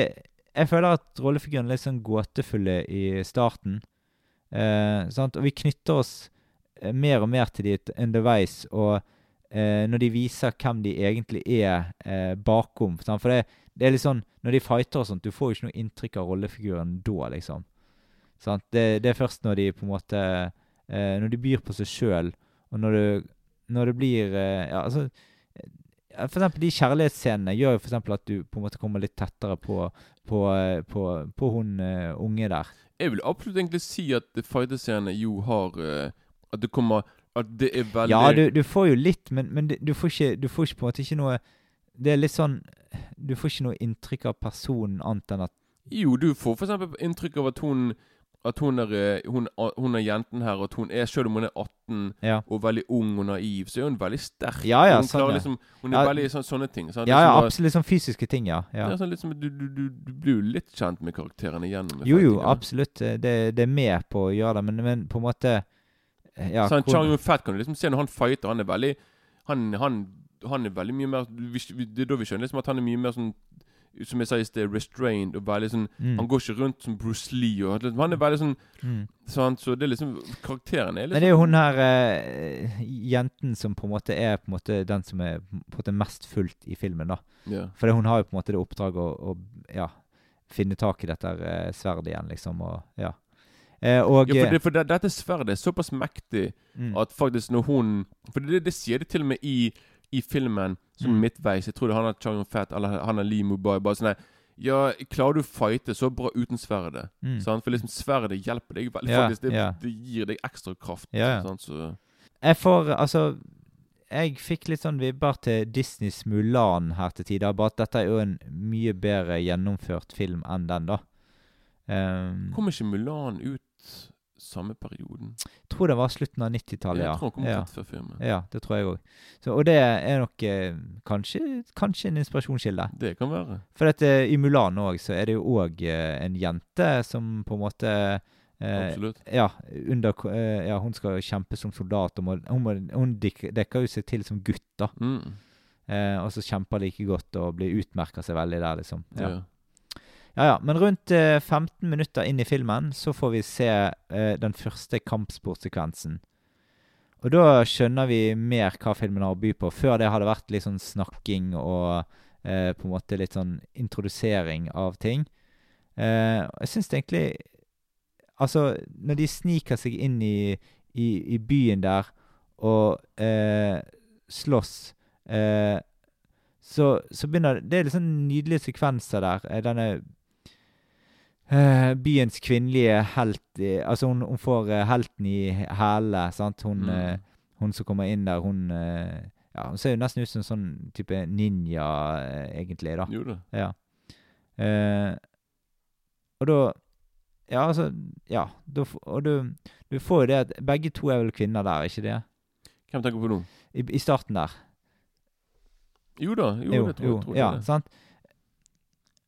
Jeg føler at rollefigurene er litt sånn gåtefulle i starten. Eh? Og vi knytter oss eh, mer og mer til de underveis, og eh, når de viser hvem de egentlig er eh, bakom. Sant? For det, det er litt sånn Når de fighter og sånt, du får jo ikke noe inntrykk av rollefiguren da, liksom. Det, det er først når de på en måte eh, Når de byr på seg sjøl, og når det, når det blir eh, Ja, altså For eksempel de kjærlighetsscenene gjør jo for at du på en måte kommer litt tettere på, på, på, på hun uh, unge der. Jeg vil absolutt egentlig si at fighterscenene jo har uh, At det kommer At det er veldig Ja, du, du får jo litt, men, men du, får ikke, du får ikke på en måte ikke noe Det er litt sånn Du får ikke noe inntrykk av personen annet enn at Jo, du får eksempel inntrykk av at hun At hun er, eh, hun, hun er jenten her, at hun er Selv om hun er 18 Ja, og veldig ung og naiv, så er hun veldig sterk. Ja, ja, hun, sånn, klarer liksom, hun er veldig sånn, sånne ting. sant? ja, ja Liksom absolutt sånn fysiske ting, ja. sånn liksom, du, du, du, du blir jo litt kjent med karakterene gjennom Jo, jo, absolutt. Det, det er med på å gjøre det, men, men på en måte ja, sånn, Chang Yun-Fat kan du liksom se når han fighter. Han er veldig Han, han, han er veldig mye mer vi- Det er da vi skjønner liksom at han er mye mer sånn Som jeg sa i sted, restrained og veldig sånn mm, Han går ikke rundt som Bruce Lee. Og, han er veldig sånn mm. sånn, Så det er liksom Karakteren er liksom Men det er jo hun her eh, jenten som på en måte er på en måte den som er på en måte mest fulgt i filmen, da. Yeah. For hun har jo på en måte det oppdraget å, å ja, finne tak i dette eh, sverdet igjen, liksom, og ja. Eh, og ja, for, eh, det, for det, dette sverdet er såpass mektig mm, at faktisk når hun For det, det sier de til og med i, i filmen, som Mm. midtveis. Jeg tror det er han er Chang Yun-Fat eller han er Lee Mubai. Bare sånn Ja, klarer du å fighte så bra uten sverdet? mm. Sant? For liksom sverdet hjelper deg veldig. Ja, faktisk, det, ja. det gir deg ekstra kraft. Ja. Sant? Så Jeg får Altså, jeg fikk litt sånn vibber til Disneys Mulan her til tider, bare at dette er jo en mye bedre gjennomført film enn den, da. Um, kom ikke Mulan ut samme perioden? Jeg tror det var slutten av 90-tallet, Jeg ja. tror han kom ja. før filmen. Ja, det tror jeg òg. Og det er nok eh, kanskje, kanskje en inspirasjonskilde. Det kan være. For at, eh, i Mulan òg så er det jo òg eh, en jente som på en måte eh, Absolutt. Ja, under, eh, ja, hun skal kjempe som soldat. Må, hun, må, hun dekker jo seg til som gutt, da. Mm. Eh, og så kjemper like godt og blir utmerka seg veldig der, liksom. Ja. Ja. Ja, ja. Men rundt eh, 15 minutter inn i filmen så får vi se eh, den første kampsportsekvensen. Og da skjønner vi mer hva filmen har å by på. Før det har det vært litt sånn snakking og eh, på en måte litt sånn introdusering av ting. Eh, jeg syns egentlig Altså, når de sniker seg inn i, i, i byen der og eh, slåss eh, så, så begynner det er litt sånn nydelige sekvenser der. Eh, Denne eh, byens kvinnelige helt i, Altså, hun, hun får uh, helten i hælene, sant. Hun, Mm. uh, hun som kommer inn der, hun Ja, hun ser jo nesten ut som en sånn type ninja, egentlig, da. Jo da. Ja. Og da Ja, altså Ja. Da, og du, du får jo det at Begge to er vel kvinner der, ikke det? Hvem tenker på nå? I, i starten der. Jo da. Jo, Jo, det tror, jo, jeg tror ja, det. er det. sant?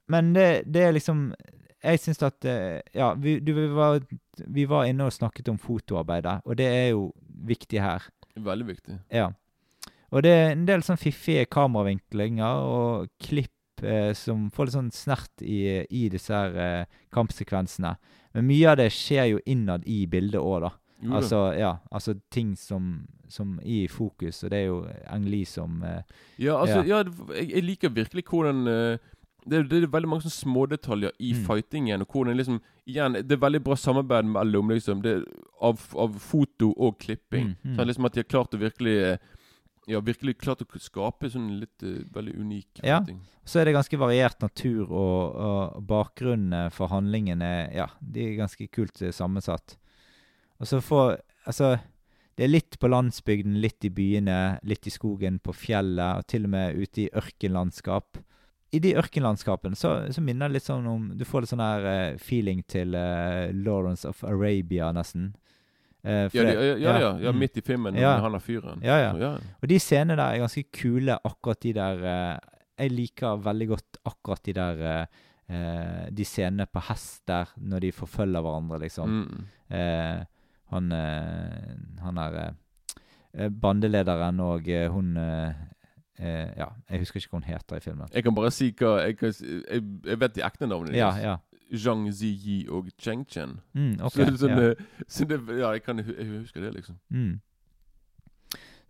Men det, det er liksom Jeg syns at eh, Ja, vi, du, vi, var, vi var inne og snakket om fotoarbeidet, og det er jo viktig her. Veldig viktig. Ja. Og det er en del sånn fiffige kameravinklinger og klipp eh, som får litt sånn snert i, i disse her eh, kampsekvensene. Men mye av det skjer jo innad i bildet òg, da. Jo. Altså, ja, altså ting som, som i fokus, og det er jo Ang Lee som eh, Ja, altså, ja. ja jeg, jeg liker virkelig hvordan eh, det, det er veldig mange sånne smådetaljer i Mm. fightingen. Og hvor den liksom Igjen, det er veldig bra samarbeid mellom liksom det, av, av foto og klipping. Mm. Sånn liksom At de har klart å virkelig Ja, virkelig klart å skape sånn litt uh, veldig unik Ja. Ting. Så er det ganske variert natur, og, og bakgrunnene for handlingen er Ja, de er ganske kult eh, sammensatt. Og så får Altså, det er litt på landsbygden, litt i byene, litt i skogen, på fjellet, og til og med ute i ørkenlandskap. I de ørkenlandskapene så, så minner det litt sånn om Du får litt sånn her uh, feeling til uh, Lawrence of Arabia, nesten. Uh, Ja, de, det- ja, ja, ja, mm. midt i filmen, Ja. han har fyren. Ja, ja. Ja. Og de scenene der er ganske kule, akkurat de der Jeg liker veldig godt akkurat de der De scenene på hest der, når de forfølger hverandre, liksom. Mm. Han han er bandelederen og hun eh, Ja, jeg husker ikke hva hun heter i filmen. Jeg kan bare si hva Jeg, kan, jeg, jeg vet de ekte navnene Ja, deres. ja. Zhang Ziyi og Cheng Chen. Mm, okay, så, sånn, ja. eh, så det, ja, jeg kan jeg husker det, liksom. Mm.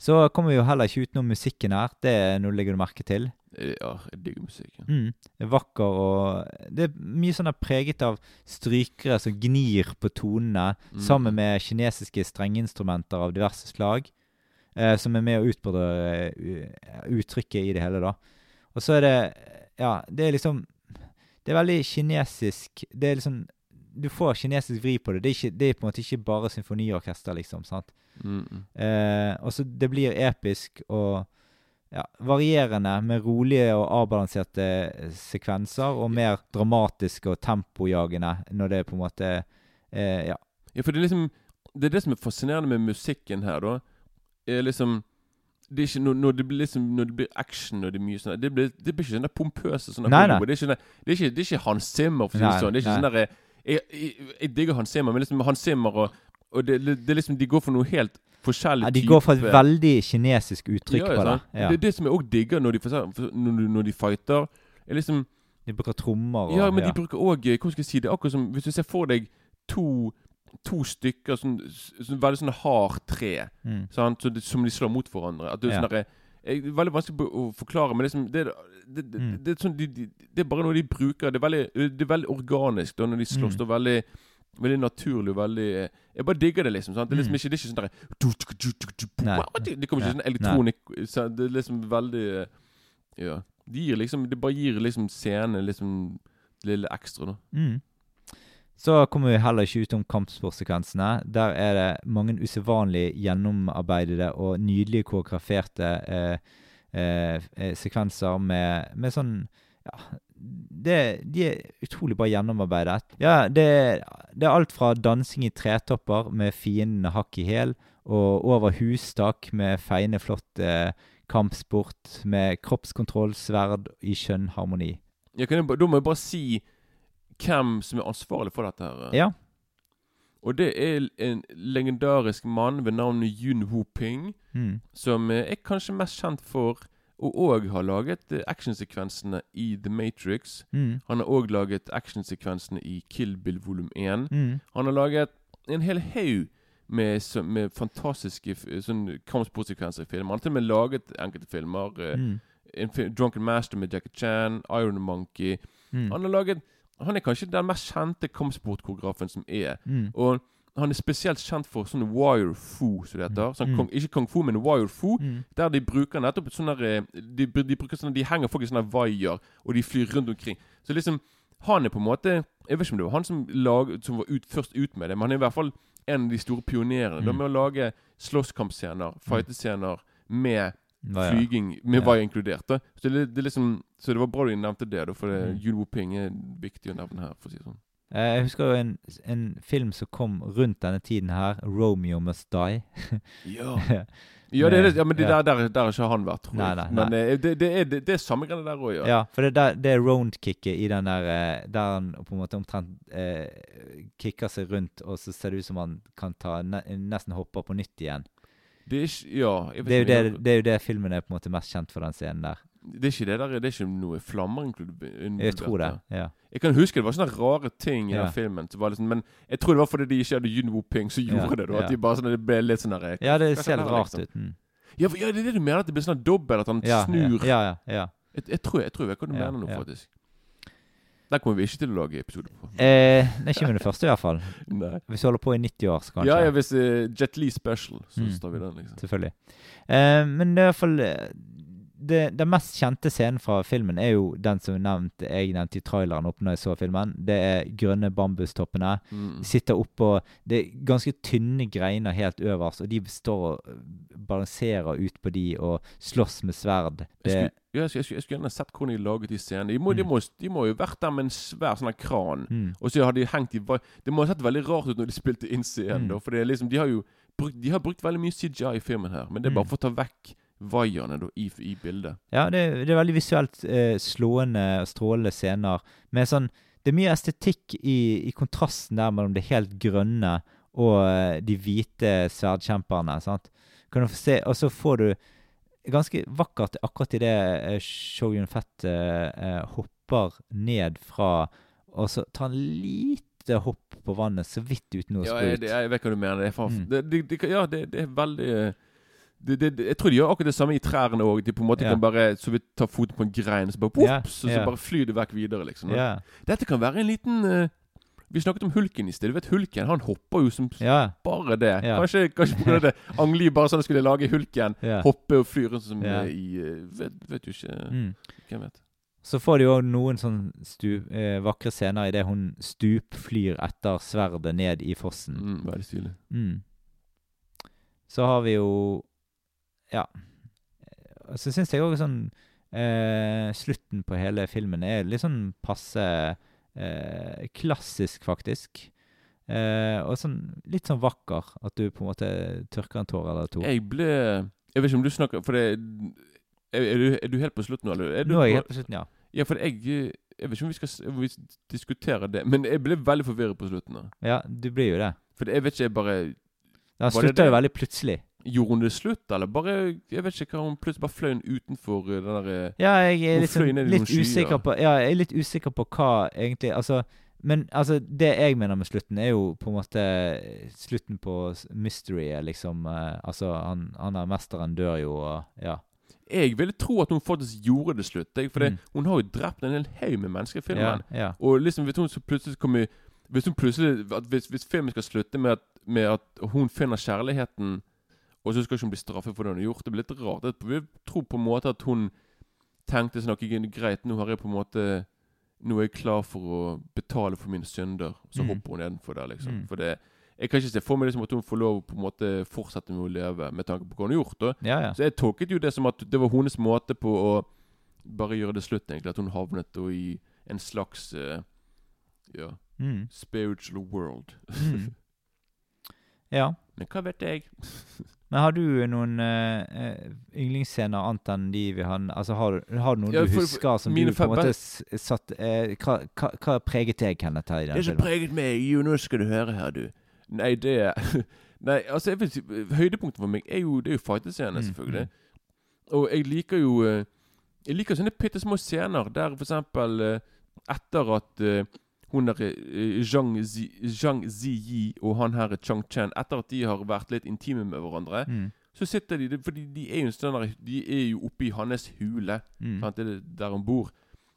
Så kommer vi jo heller ikke utenom musikken her. Det er noe legger du merke til. Eh, Ja, jeg digger musikken. Mm. Det er vakker og Det er mye sånn preget av strykere som gnir på tonene, Mm. sammen med kinesiske strengeinstrumenter av diverse slag, eh, som er med å utbrodre eh, uttrykket i det hele, da. Og så er det Ja, det er liksom Det er veldig kinesisk Det er liksom Du får kinesisk vri på det. Det er, ikke, det er på en måte ikke bare symfoniorkester, liksom. sant? Mm, mm. Eh, og så det blir episk og ja, varierende med rolige og avbalanserte sekvenser, og mer dramatiske og tempojagende når det er på en måte eh, Ja. Ja, for det er liksom Det er det som er fascinerende med musikken her, da. Er liksom det er ikke, når, når, det blir liksom, når det blir action og det er mye sånn Det blir, det blir ikke sånn der pompøse sånn der. Det er ikke, sånn det er ikke, det er ikke Hans Zimmer, for å si Nei, det sånn. Det er ikke nei. sånn der, jeg, jeg, jeg digger Hans Zimmer, men liksom Hans Zimmer og, og det, er liksom De går for noe helt forskjellig ja de går for et veldig kinesisk uttrykk Ja, på det. Ja. Det er det som jeg òg digger når de, når, når de fighter. Er liksom De bruker trommer og Ja, men de bruker òg Hvordan skal jeg si det? Akkurat som hvis du ser for deg to, to stykker sånn, sånn veldig sånn hard tre mm. sant? Så det, som de slår mot hverandre. At det er Ja. sånn jeg- det er veldig vanskelig å forklare, men liksom, det, det, det, Mm. det, er sånn, de, de, det er bare noe de bruker. Det er veldig, det er veldig organisk da når de slåss. Mm. Veldig Veldig naturlig veldig Jeg bare digger det, liksom. Sant? Det er liksom Mm. ikke, det er ikke sånn derre. Det kommer ikke sånn elektronikk så Det er liksom veldig Ja. Det gir liksom Det bare gir liksom scenen liksom lille ekstra, da. Mm. Så kommer vi heller ikke utom kampsportsekvensene. Der er det mange usedvanlig gjennomarbeidede og nydelig koreograferte eh, eh, eh, sekvenser med, med sånn Ja, det, de er utrolig bra gjennomarbeidet. Ja, det, det er alt fra dansing i tretopper med fiendene hakk i hæl, og over hustak med feiende flott eh, kampsport med kroppskontroll, sverd i skjønn harmoni. Da må jeg bare si hvem som er ansvarlig for dette. her Ja. Og det er en legendarisk mann ved navn Yun Ho Ping, Mm. som eh, er kanskje mest kjent for å òg ha laget eh, actionsekvensene i The Matrix. Mm. Han har òg laget actionsekvensene i Kill Bill volum 1. Mm. Han har laget en hel haug med, med fantastiske sånn kampsportsekvenser i filmer. Han har til og med laget enkelte filmer. eh, Mm. En film, Drunken Master med Jackie Chan, Iron Monkey Mm. Han har laget Han er kanskje den mest kjente kampsportkoreografen som er. Mm. Og han er spesielt kjent for sånn wire fu, som det heter. Sånn Mm. kong, ikke kung fu, men wire fu. Mm. Der de bruker nettopp sånne eh, de, de, bruker sånne, de henger folk i sånne vaier, og de flyr rundt omkring. Så liksom Han er på en måte Jeg vet ikke om det var han som, lag, som var ut, først ut med det, men han er i hvert fall en av de store pionerene. Da Mm. med å lage slåsskampscener, fightescener med flyging, med Ja. vaier inkludert. Da. Så, det, det er liksom, så det var bra du nevnte det, da, for Mm. Yun Woo-ping er viktig å nevne her. for å si det sånn. Eh, Jeg husker jo en, en film som kom rundt denne tiden her, 'Romeo Must Die'. *laughs* Ja. Ja, det det, ja, men det Ja. der, der, der har ikke han vært, tror Nei, jeg. nei, Men eh, det, det, er, det, er samme greiene der òg, ja. Ja, for det, der, det er round-kicket i den der eh, Der han på en måte omtrent eh, kicker seg rundt, og så ser det ut som han kan ta nesten hoppe på nytt igjen. Det er ikke Ja, Det er, jo det, det er jo det filmen er på en måte mest kjent for, den scenen der. Det er ikke det der Det er ikke noe flammer inkludert. Jeg tror det. ja. Jeg kan huske det var sånne rare ting i Ja. den filmen. liksom, men jeg tror det var fordi de ikke hadde Yun Woo-ping som gjorde Ja, det. da. At de bare sånn, det ble litt sånn der Ja, det ser litt rart liksom? ut. Mm. ja, det er det du mener? At det blir sånn dobbel? At han snur? Ja, ja, ja. Jeg, jeg, tror, jeg tror jeg du Ja, mener nå, ja. faktisk. Der kommer vi ikke til å lage episode på. Eh, er ikke med det første, i hvert fall. *laughs* Nei. Hvis vi holder på i 90 år, så kanskje. Ja, ja, hvis uh, Jet Lee Special, så Mm. står vi den, liksom. Selvfølgelig. Eh, men det er i hvert fall eh, det, Den mest kjente scenen fra filmen er jo den som nevnt, jeg nevnte i traileren opp når jeg så filmen. Det er grønne bambustoppene. Mm. De sitter oppå Det er ganske tynne greiner helt øverst, og de står og eh, balanserer ut på de og slåss med sverd. Det, jeg, skulle, jeg, skulle, jeg skulle gjerne sett hvordan de laget de scenene. De må, de, Mm. må, de må jo vært der med en svær sånn kran. Mm. Og så har de hengt i Det må ha sett veldig rart ut når de spilte inn scenen. Mm. da, For det er liksom, de har jo brukt, de har brukt veldig mye CGI i filmen her. Men det er bare Mm. for å ta vekk vaierne da, i, i bildet. Ja, det, det er veldig visuelt eh, slående og strålende scener. Med sånn, det er mye estetikk i, i kontrasten der mellom det helt grønne og eh, de hvite sverdkjemperne. sant? Kan du få se, Og så får du ganske vakkert akkurat idet uh, Shogun Fett eh, eh, hopper ned fra Og så tar han lite hopp på vannet, så vidt uten noe Ja, jeg, jeg vet hva du mener. Det er, Mm. det, det, ja, det, det er veldig eh, det, det, Jeg tror de gjør akkurat det samme i trærne òg. De på en måte yeah. kan bare så vidt ta foten på en grein, så bare og så ja. bare flyr det vekk videre, liksom. ja, Dette kan være en liten uh, Vi snakket om hulken i sted. Du vet Hulken han hopper jo som bare det. Kanskje, kanskje på grunn av det. Angli bare sånn skulle lage hulken. Hoppe og fly rundt som eh, i eh, vet, vet du ikke Mm. Hvem vet. Så får de òg noen sånn stu, eh, vakre scener idet hun stupflyr etter sverdet ned i fossen. Mm, veldig stilig. Mm. Så har vi jo Ja. Og Så syns jeg òg sånn eh, Slutten på hele filmen er litt sånn passe eh, klassisk, faktisk. Eh, og sånn litt sånn vakker. At du på en måte tørker en tåre eller to. Jeg ble Jeg vet ikke om du snakker For det er, er, du, er du helt på slutten nå, eller? Er du Nå er jeg helt på slutten, ja. Ja, for jeg Jeg vet ikke om vi skal vi diskutere det, men jeg ble veldig forvirret på slutten. da. Ja, du blir jo det. For jeg vet ikke, jeg bare Den slutter jo veldig plutselig. Gjorde hun det slutt, eller bare Jeg vet ikke hva hun plutselig bare fløy utenfor eh, den der eh, Ja, jeg er Hun litt, sånn, usikker på Ja, jeg er litt usikker på hva egentlig Altså, men altså, det jeg mener med slutten, er jo på en måte slutten på mysteryet, liksom. eh, altså, han, han er mesteren dør jo, og ja. Jeg ville tro at hun faktisk gjorde det slutt. Jeg, for Mm. hun har jo drept en hel haug med mennesker i Ja, filmen. ja. Og liksom hvis hun så plutselig kommer Hvis hun plutselig hvis, hvis filmen skal slutte med at, med at hun finner kjærligheten, og så skal ikke hun bli straffet for det hun har gjort, det blir litt rart. Jeg tror på en måte at hun tenkte sånn ok, Greit, nå har jeg på en måte Nå er jeg klar for å betale for mine synder. Så Mm. hopper hun nedenfor der, liksom. Mm. For det Jeg kan ikke se for meg liksom at hun får lov på en måte fortsette med å leve, med tanke på hva hun har gjort. ja, ja. så jeg tolket jo det som at det var hennes måte på å bare gjøre det slutt, egentlig. At hun havnet i en slags uh, ja, Mm. spiritual world. Mm. *laughs* ja. Men hva vet jeg? *laughs* Men har du noen uh, yndlingsscener annet enn de vi har Altså, har, har du noen Ja, du husker som du på en måte satt uh, hva, hva, hva preget deg, Kenneth, her i den Det som filmen? preget meg Jo, nå skal du høre her, du. Nei, det *laughs* Nei, altså, jeg si Høydepunktet for meg er jo, det er jo fightescenene, Mm, selvfølgelig. Og jeg liker jo eh, Jeg liker sånne bitte små scener der for eksempel eh, etter at eh, hun der eh, Zhang Zi- Zhang Ziyi og han her Chang Chen Etter at de har vært litt intime med hverandre, Mm. så sitter de Fordi de er jo en sånn der De er jo oppe i hans hule. Mm. Sant? Det er der hun bor.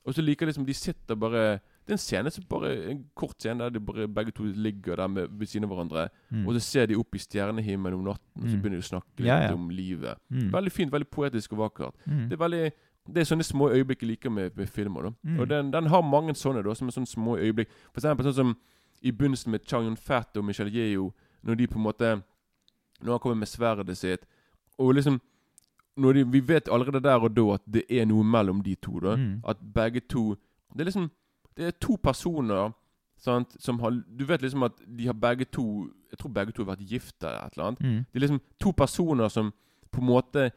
Og så liker liksom De sitter bare Det er en scene som bare En kort scene der de bare begge to ligger der med, ved siden av hverandre. Mm. Og så ser de opp i stjernehimmelen om natten, og så Mm. begynner de å snakke litt Ja, ja. om livet. Mm. Veldig fint, veldig poetisk og vakkert. Mm. Det er veldig det er sånne små øyeblikk jeg liker med, med filmer. da Mm. Og den, den har mange sånne, da som er sånne små øyeblikk. For eksempel sånn som i begynnelsen med Chang Yun-Fat og Michelle Yeo, når de på en måte Når han kommer med sverdet sitt, og liksom de, Vi vet allerede der og da at det er noe mellom de to. da Mm. At begge to Det er liksom Det er to personer sant, som har Du vet liksom at de har begge to Jeg tror begge to har vært gift eller et eller annet. Mm. Det er liksom to personer som på en måte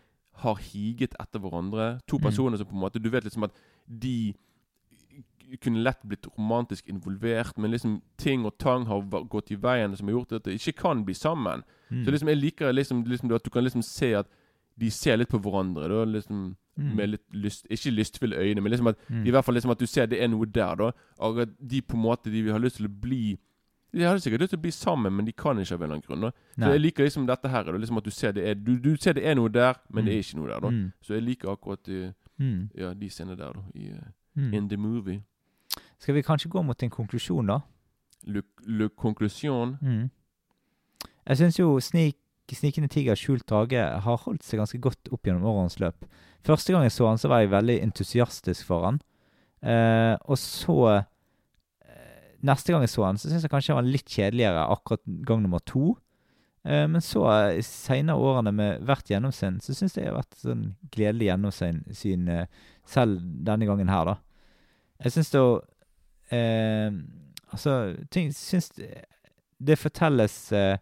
har higet etter hverandre. To Mm. personer som på en måte Du vet liksom at de kunne lett blitt romantisk involvert, men liksom ting og tang har gått i veien som har gjort at de ikke kan bli sammen. Mm. Så liksom jeg liker liksom, liksom at du kan liksom se at de ser litt på hverandre. Da, liksom Mm. Med litt lyst Ikke lystfulle øyne, men liksom at Mm. i hvert fall liksom at du ser det er noe der. da Og at de på en måte De har lyst til å bli De hadde sikkert lyst til å bli sammen, men de kan ikke av en eller annen grunn. da så jeg liker liksom dette her. Liksom at du ser det er Du, du ser det er noe der, men det er Mm. ikke noe der. da Mm. Så jeg liker akkurat de, Mm. ja, de scenene der, da. I, eh, Mm. In the movie. Skal vi kanskje gå mot en konklusjon, da? Le, le conclusion. Mm. Jeg syns jo snik, 'Snikende tiger, skjult hage har holdt seg ganske godt opp gjennom årenes løp. Første gang jeg så han, så var jeg veldig entusiastisk for han. Eh, og så eh, Neste gang jeg så han, så syns jeg kanskje han var litt kjedeligere akkurat gang nummer to. Eh, men så, i seinere årene med hvert gjennomsyn, så syns jeg det har vært sånn gledelig gjennomsyn eh, selv denne gangen her, da. Jeg syns da eh, Altså, ting syns det fortelles eh,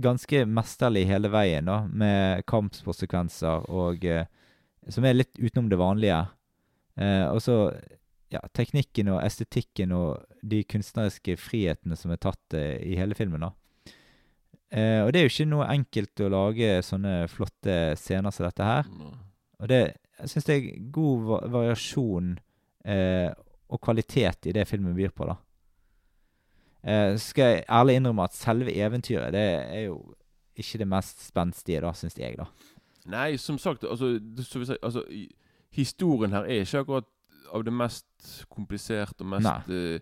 ganske mesterlig hele veien, da, med kampsportsekvenser og eh, Som er litt utenom det vanlige. Eh, og så ja, teknikken og estetikken og de kunstneriske frihetene som er tatt eh, i hele filmen, da. Eh, og det er jo ikke noe enkelt å lage sånne flotte scener som dette her. Og det, jeg syns det er god va variasjon eh, og kvalitet i det filmen byr på, da. Eh, skal jeg ærlig innrømme at selve eventyret, det er jo ikke det mest spenstige, da, syns jeg, da. Nei, som sagt, altså, det, så vil si, altså Historien her er ikke akkurat av det mest kompliserte og mest eh,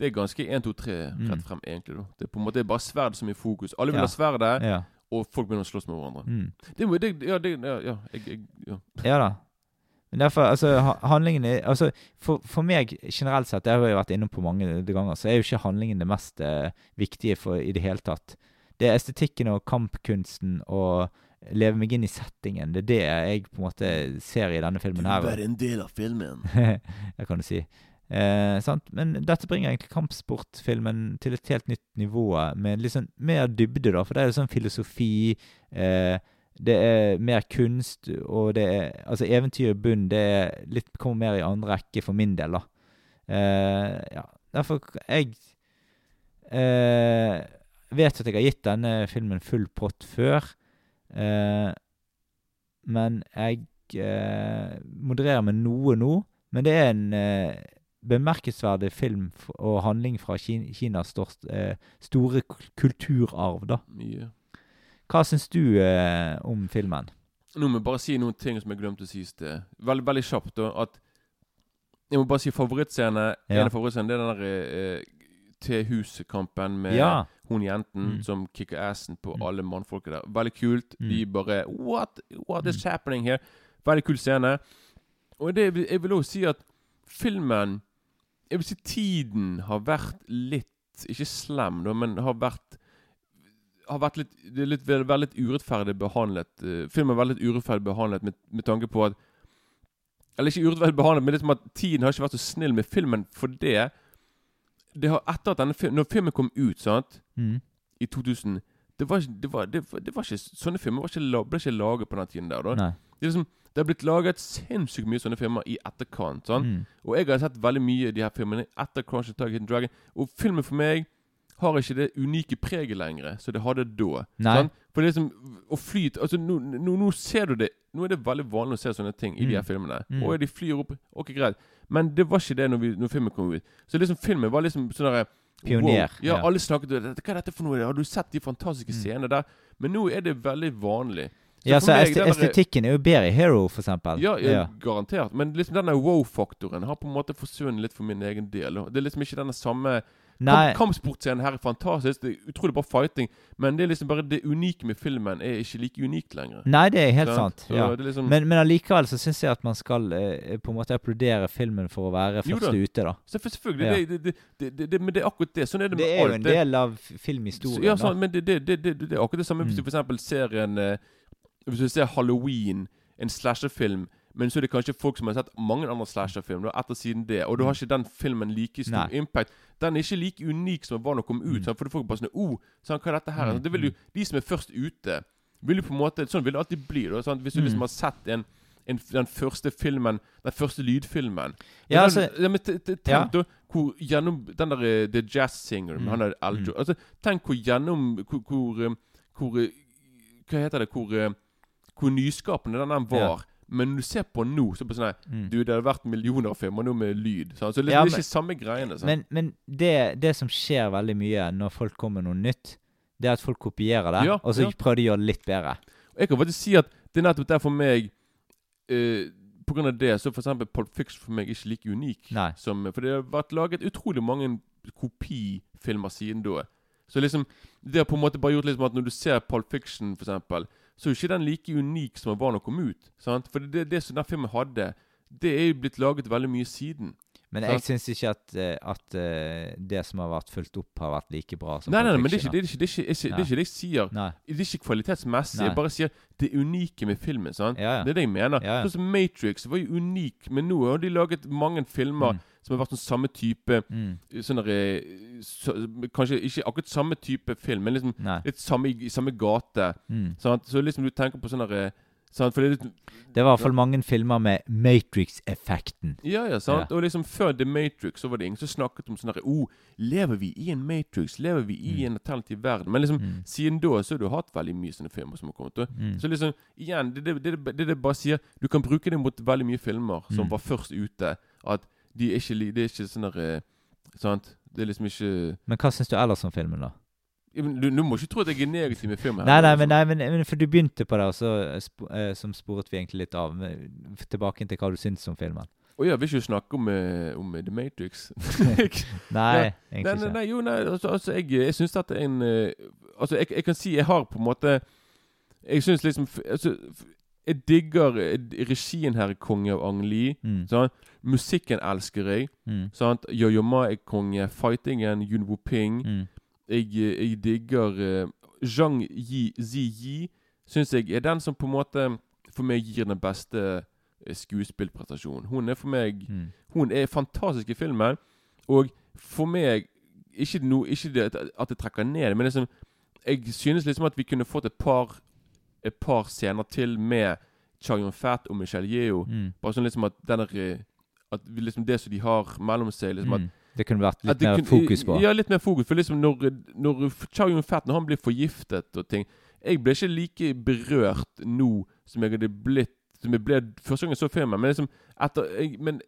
Det er ganske 1, 2, 3 Mm. rett frem, egentlig. da Det er på en måte bare sverd som er i fokus. Alle vil Ja. ha sverdet, Ja. og folk begynner å slåss med hverandre. Mm. Det, det, ja, det, ja, ja, jeg, jeg, ja. Ja da. Men derfor, altså, handlingen er Altså, for, for meg generelt sett, det har jeg vært innom på mange ganger, så er jo ikke handlingen det mest eh, viktige for i det hele tatt. Det er estetikken og kampkunsten og leve meg inn i settingen. Det er det jeg på en måte ser i denne filmen her. en del av filmen. *laughs* det kan du si. Eh, sant? Men dette bringer egentlig kampsportfilmen til et helt nytt nivå, med litt sånn mer dybde, da. For det er jo sånn filosofi, eh, det er mer kunst, og det er Altså, eventyr i bunn, det er litt, kommer mer i andre rekke for min del, da. Eh, ja, derfor Jeg eh, vet at jeg har gitt denne filmen full pott før, eh, men jeg eh, modererer med noe nå. Men det er en eh, bemerkelsesverdig film og handling fra Ki- Kinas stort, eh, store kulturarv, da. Mye. Hva syns du eh, om filmen? Nå må jeg bare si noen ting som jeg glemte å si i sted. Veldig, veldig kjapt. da At Jeg må bare si favorittscene. Ja. En av favorittscenene Det er den der eh, T-huskampen med Ja. Hun jenten Mm. som kicker assen på Mm. alle mannfolka der. Veldig kult. Mm. De bare What? What is Mm. happening here? Veldig kul scene. Og det, jeg vil også si at filmen Jeg vil si tiden har vært litt Ikke slem, da, men har vært har vært litt, det litt, vært litt urettferdig behandlet. Filmen filmen er litt urettferdig behandlet med, med tanke på at Eller ikke urettferdig behandlet, men litt som at tiden har ikke vært så snill med filmen for det. Det har etter at denne film, Når filmen kom ut, sant Mm. i 2000 det var, det var, det, var- det var ikke Sånne filmer var ikke, ble ikke laget på den tiden der. da Det liksom Det har blitt laget sinnssykt mye sånne filmer i etterkant. sant? Mm. Og jeg har sett veldig mye av de her filmene etter Crash Attack Hidden Dragon. Og filmen for meg har ikke det unike preget lenger som det hadde da. Sant? For det som å flyt, altså, nå, nå, nå ser du det Nå er det veldig vanlig å se sånne ting i de her Mm. filmene. Mm. Og de flyr opp Ok, greit. Men det var ikke det når, vi, når filmen kom ut. Så liksom filmen var liksom sånn derre Pioner, Wow. Ja, ja. alle snakket om det. Hva er dette for noe? Har du sett de fantastiske Mm. scenene der? Men nå er det veldig vanlig. Ja, så meg, est estetikken er jo bedre i Hero, for eksempel. Ja, ja, ja. garantert. Men liksom denne wow-faktoren har på en måte forsvunnet litt for min egen del. Det er liksom ikke denne samme Nei, Kampsportscenen her er fantastisk. Det er utrolig bra fighting. Men det er liksom bare det unike med filmen er ikke like unikt lenger. nei, det er helt Sant? sant. Ja. det liksom, Men, men allikevel så syns jeg at man skal eh, på en måte applaudere filmen for å være først første ute, da. så selvfølgelig, Ja. det, det, det, det, det, det, men det er akkurat det. Sånn er det, Det med er jo en del av filmhistorien, Ja, da. men det, det, det, det, det er akkurat det samme hvis du Mm. for eksempel ser en eh, Hvis du ser Halloween, en slasherfilm, men så er det kanskje folk som har sett mange andre slasherfilmer etter siden det, og da har ikke den filmen like stor Nei. impact. Den er ikke like unik som den var da den kom ut. Mm. For du får bare sånn oh, sånn, hva er dette her? Mm, Det vil jo, de som er først ute, vil jo på en måte Sånn vil det alltid bli. Da, sant? Hvis du Mm. liksom har sett en, en, den første filmen, den første lydfilmen Ja, altså- den, ja, Ja. Tenk da hvor gjennom den der eh, The Jazz Singer Mm. Han er Aljo Mm. altså, Tenk hvor gjennom Hvor, hvor, eh, hvor eh, Hva heter det? Hvor, hvor nyskapende den, var. Men når du ser på nå, så det sånn Mm. Du, det hadde vært millioner av filmer nå med lyd. Så Så det, Ja, det er men- ikke samme greiene. Sant? Men, men det, det som skjer veldig mye når folk kommer med noe nytt, det er at folk kopierer det, Ja, og så ja. prøver de å gjøre det litt bedre. Jeg kan faktisk si at det er nettopp der for meg eh, På grunn av det så for eksempel Pulp Fiction for meg ikke like unik. Nei. Som, for det har vært laget utrolig mange kopifilmer siden da. Så liksom Det har på en måte bare gjort liksom at når du ser Pulp Fiction, for eksempel, så er jo ikke den like unik som den var da den kom ut. Sant? For det, det som den filmen hadde, det er jo blitt laget veldig mye siden. Men jeg syns ikke at, eh, at eh, det som har vært fulgt opp, har vært like bra som Nei, nei, nei, men det er ikke det, er ikke, det, er ikke, det, er ikke, det, er ikke det jeg sier. Nei. Det er ikke kvalitetsmessig. Nei. Jeg bare sier det unike med filmen. sant? Ja, ja. Det er det jeg mener. Ja, ja. Sånn som Matrix var jo unik, men nå har de laget mange filmer Mm. Som har vært sånn samme type Mm. sånn der, eh, så, Kanskje ikke akkurat samme type film, men liksom Nei. litt samme, i, samme gate. Mm. Sånn, Så liksom du tenker på sånn derre Sånn, det Det var i hvert fall mange filmer med Matrix-effekten. Ja, ja, sant? Og liksom før The Matrix så var det ingen som snakket om sånn derre oh, Lever vi i en Matrix? Lever vi i Mm. en alternativ verden? Men liksom Mm. siden da så har du hatt veldig mye sånne filmer som har kommet. Mm. Så liksom, igjen, det det, det, det, det bare sier Du kan bruke det mot veldig mye filmer som Mm. var først ute. At de er ikke Det er ikke sånn der Sant? Det er liksom ikke Men hva syns du ellers om filmen, da? Ja, men du, du må ikke tro at jeg er negativ med filmen. Nei, nei, men, nei men, men for du begynte på det, og så sp eh, som sporet vi egentlig litt av. Men Tilbake til hva du syns om filmen. Å ja, vil ikke snakke om, eh, om eh, The Matrix? *laughs* *laughs* Nei, Nei, egentlig nei, ikke. nei, jo, nei, altså, altså jeg, jeg syns dette er en eh, Altså, jeg, jeg kan si jeg har på en måte Jeg syns liksom altså, Jeg digger eh, regien her Konge av Ang Lee. Mm. Sant? Musikken elsker jeg. Mm. Sant? Yo-Yo Ma er konge. Fightingen, Yun Wo Ping. Mm. Jeg, eh, jeg digger uh, Zhang Yi, Zi Yi. Syns jeg er den som på en måte for meg gir den beste eh, skuespillprestasjonen. Hun er for meg Mm. Hun er fantastisk i filmen. Og for meg Ikke, no, ikke det at- det trekker ned, men liksom jeg synes liksom at vi kunne fått et par Et par scener til med Chayon Fat og Michelle Yeo. Mm. Bare sånn liksom at den der, eh, At liksom det som de har mellom seg liksom at Mm. Det kunne vært litt mer kunne- fokus på. Ja, litt mer fokus. For liksom når, når Chow Yun-Fat Når han blir forgiftet og ting Jeg ble ikke like berørt nå som jeg hadde blitt Som jeg ble første gang jeg så filmen. Men liksom etter jeg, men,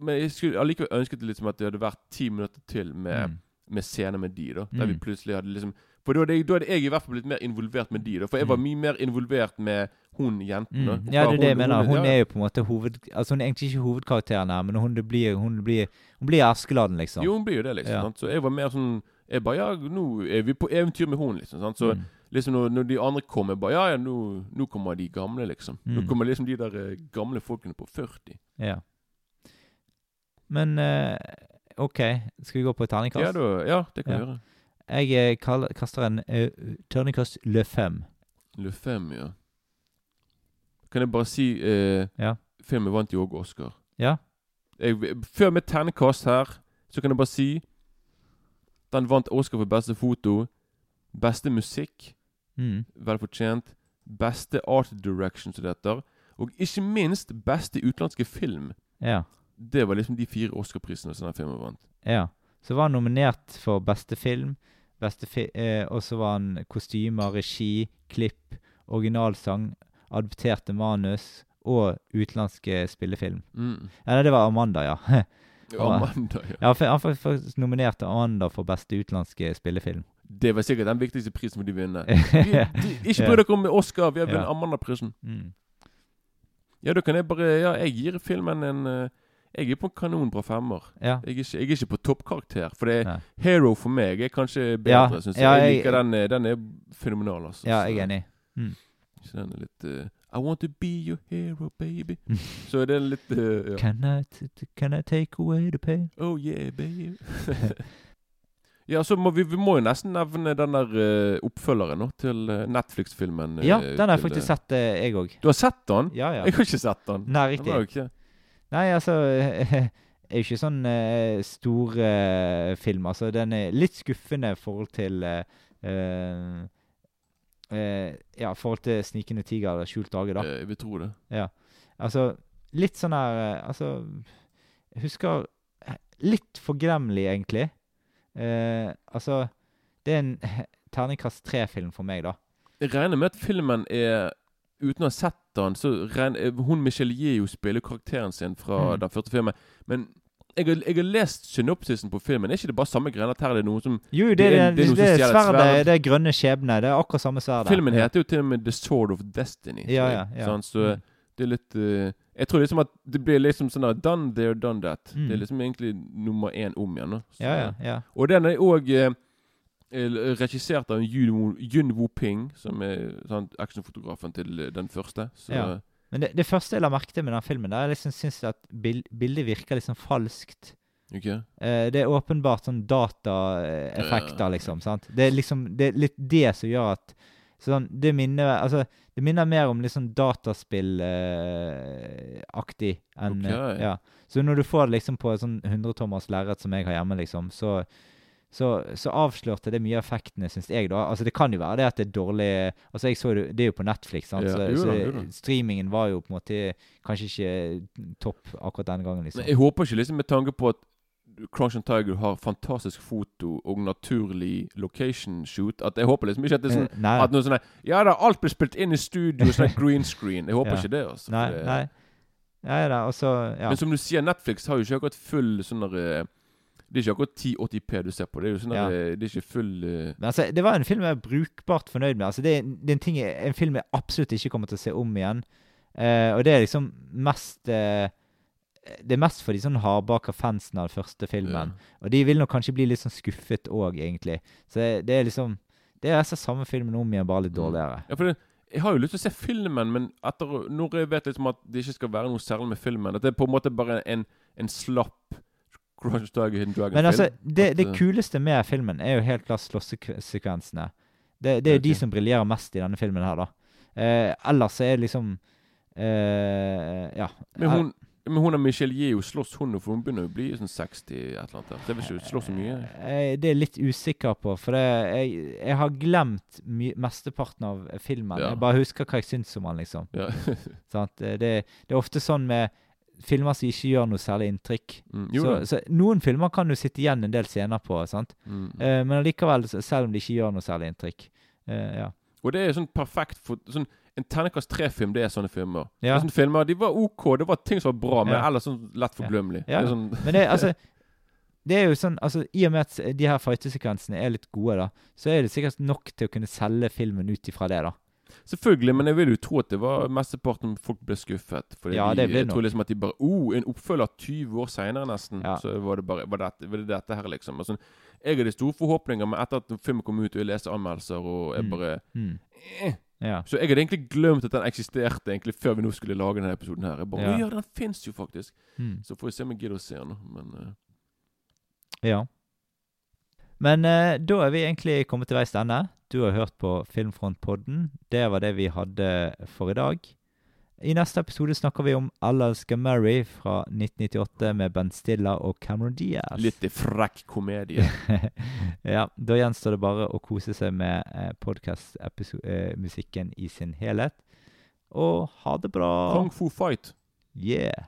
men jeg skulle allikevel ønsket liksom at det hadde vært ti minutter til med, Mm. med scener med de. da Der vi Mm. plutselig hadde liksom For da hadde, jeg, da hadde jeg i hvert fall blitt mer involvert med de. da For jeg var Mm. mye mer involvert med hun jenten. da. Mm. Ja, det er det jeg mener. Hun er jo på en måte hoved... Altså Hun er egentlig ikke hovedkarakteren her, men hun det blir, hun blir, hun blir Askeladden, liksom. Jo, hun blir jo det, liksom. Ja. Sant? Så jeg var mer sånn Jeg bare Ja, nå er vi på eventyr med hun, liksom. Sant? Så Mm. liksom når, når de andre kommer, bare Ja, ja, nå, nå kommer de gamle, liksom. Nå Mm. kommer liksom de der eh, gamle folkene på 40. Ja. Men eh, OK, skal vi gå på et terningkast? Ja, da, ja, det kan vi gjøre. Jeg eh, kaller, kaster en uh, terningkast le fem. Le Fem, ja. Kan jeg bare si uh, Ja. Filmen vant jo òg Oscar. Ja. Jeg, før mitt terningkast her, så kan jeg bare si Den vant Oscar for beste foto. Beste musikk. Mm. Vel fortjent. Beste art direction, som det heter. Og ikke minst beste utenlandske film. Ja. Det var liksom de fire Oscar-prisene som den filmen vant. ja. Så var han nominert for beste film, eh, og så var han kostymer, regi, klipp, originalsang, adopterte manus og utenlandske spillefilm. Mm. Ja, det var Amanda, ja. *laughs* Amanda, ja. ja for, han faktisk nominert Amanda for beste utenlandske spillefilm. Det var sikkert den viktigste prisen de vinner. *laughs* Vi, de, ikke bry dere om Oscar, vi har vunnet Ja. Amanda-prisen. Mm. Ja, da kan jeg bare Ja, jeg gir filmen en eh, Jeg er på en kanonbra femmer. Ja. Jeg er ikke, jeg er ikke på toppkarakter. For det er Nei. Hero for meg er kanskje bedre, Ja, syns jeg. jeg liker den. Den er fenomenal, altså. ja, jeg er enig. Så den er litt uh, I want to be your hero, baby. Mm. *laughs* Så det er litt uh, ja. Can I, can I take away the pain? Oh yeah, baby. *laughs* ja, så må vi, vi må jo nesten nevne den der uh, oppfølgeren nå, til Netflix-filmen. Ja, den har jeg faktisk sett, jeg òg. Du har sett den? Ja, ja. Jeg har ikke sett den. Nei, Den riktig. ikke Nei, altså *laughs* Det er jo ikke sånn uh, stor uh, film. Altså, den er litt skuffende i forhold til uh, Ja, i forhold til 'Snikende tiger' eller 'Skjult drage', da. Jeg vil tro det. Altså, litt sånn her Altså, jeg husker Litt forglemmelig, egentlig. Altså, det er en *laughs* terningkast tre-film for meg, da. Jeg regner med at filmen er Uten å ha sett den, så regner eh, Hun Michelle jo spiller karakteren sin fra Mm. den første filmen. Men jeg har, jeg har lest synopsisen på filmen. Er ikke det bare samme greiene at her er det noe som Jo, det, Det det det, er det, er sverd. det er grønne skjebne. Det er akkurat samme sverdet. Filmen heter jo til og med The Sword of Destiny. Ja, ja, ja. Sånn, Så Mm. det er litt uh, Jeg tror liksom at det blir liksom sånn der Done there, done that. Mm. Det er liksom egentlig nummer én om igjen. Så- Ja, ja, ja. Og den er òg eh, eh, regissert av Yun Yun Wo Ping, som er sånn, actionfotografen til eh, den første. Så Ja. Men det, det første jeg la merke til med den filmen, der, jeg liksom syns at bil, bildet virker liksom falskt. Okay. Eh, det er åpenbart sånn dataeffekter, Ja. liksom. sant? Det er liksom det er litt det som gjør at sånn, Det minner altså, det minner mer om litt sånn dataspillaktig enn okay. eh, ja. Så når du får det liksom på et sånn 100-tommers lerret som jeg har hjemme, liksom, så så, så avslørte det mye av effektene, syns jeg. da. Altså Det kan jo være det at det er dårlig Altså jeg så det, det er jo på Netflix, sant? Ja, så, jo så jo streamingen var jo på en måte kanskje ikke topp akkurat denne gangen. liksom. Men jeg håper ikke liksom med tanke på at Crunch and Tiger har fantastisk foto og naturlig location shoot At jeg håper liksom ikke at det er sånn Eh, nei, At noe sånn Ja da, alt blir spilt inn i studio, sånn *laughs* green screen. Jeg håper Ja. ikke det. altså. nei, det- nei. Nei da, og ja. Men som du sier, Netflix har jo ikke akkurat full sånn der, eh, Det er ikke akkurat 1080P du ser på. Det er jo sånn Ja. der, eh, Det er ikke full uh... Men altså, det var en film jeg er brukbart fornøyd med. Altså, det, er, det er en, ting en film jeg absolutt ikke kommer til å se om igjen. Uh, og det er liksom mest uh, Det er mest for de sånn hardbaka fansen av den første filmen. Og de vil nok kanskje bli litt sånn skuffet òg, egentlig. Så det, det er liksom Det er altså samme filmen om igjen, bare litt Mm. dårligere. Ja, for det, Jeg har jo lyst til å se filmen, men etter, når jeg vet liksom at det ikke skal være noe særlig med filmen At det er på en måte bare en, en slapp Crunch Dog Hidden Dragon-film Men altså, det, det eh, kuleste med filmen er jo helt klart slåssesekvensene. Det, det er jo de som briljerer mest i denne filmen her, da. Eh, ellers er det liksom eh, Ja. Men hun, men hun og Michelle Yeo slåss hun, for hun begynner å bli sånn 60 et eller annet. Det vil ikke slåss så mye. Eh, Det er jeg litt usikker på, for det, jeg, jeg har glemt mesteparten av filmen. Ja. Jeg bare husker hva jeg syns om den, liksom. Ja. *laughs* Det, det er ofte sånn med filmer som ikke gjør noe særlig inntrykk. Mm, Så, så noen filmer kan du sitte igjen en del scener på, sant? Mm. Uh, men allikevel, selv om de ikke gjør noe særlig inntrykk. Uh, ja. Og det er sånn perfekt for sånn, En terningkast tre-film, det er sånne filmer. Ja. Det er sånne filmer, De var OK, det var ting som var bra, men Ja. ellers sånn lett forglemmelig. Ja. Sånn, *laughs* Men det, altså, *laughs* det er jo sånn, altså, I og med at de her fightesekvensene er litt gode, da, så er det sikkert nok til å kunne selge filmen ut ifra det. da. Selvfølgelig, men jeg vil jo tro at det var mesteparten folk ble skuffet. Fordi Ja, de, jeg tror liksom at de bare oh, En oppfølger 20 år seinere, nesten. Ja. Så var det bare var dette, var det dette her, liksom. Altså, jeg hadde store forhåpninger, men etter at filmen kom ut, og jeg leste anmeldelser, og jeg Mm. bare Mm. eh. Ja. Så jeg hadde egentlig glemt at den eksisterte egentlig før vi nå skulle lage denne episoden her. Jeg bare, Ja. ja. ja, den fins jo faktisk. Mm. Så får vi se om jeg gidder å se den. Men uh... Ja. Men uh, da er vi egentlig kommet til veis ende. Du har hørt på Filmfrontpodden. Det var det vi hadde for i dag. I neste episode snakker vi om Alla skal marry fra 1998 med Ben Stiller og Cameron Diaz. litt frekk komedie. *laughs* ja, da gjenstår det bare å kose seg med eh, podkastmusikken i sin helhet. Og ha det bra. Kung Fu Fight. Yeah.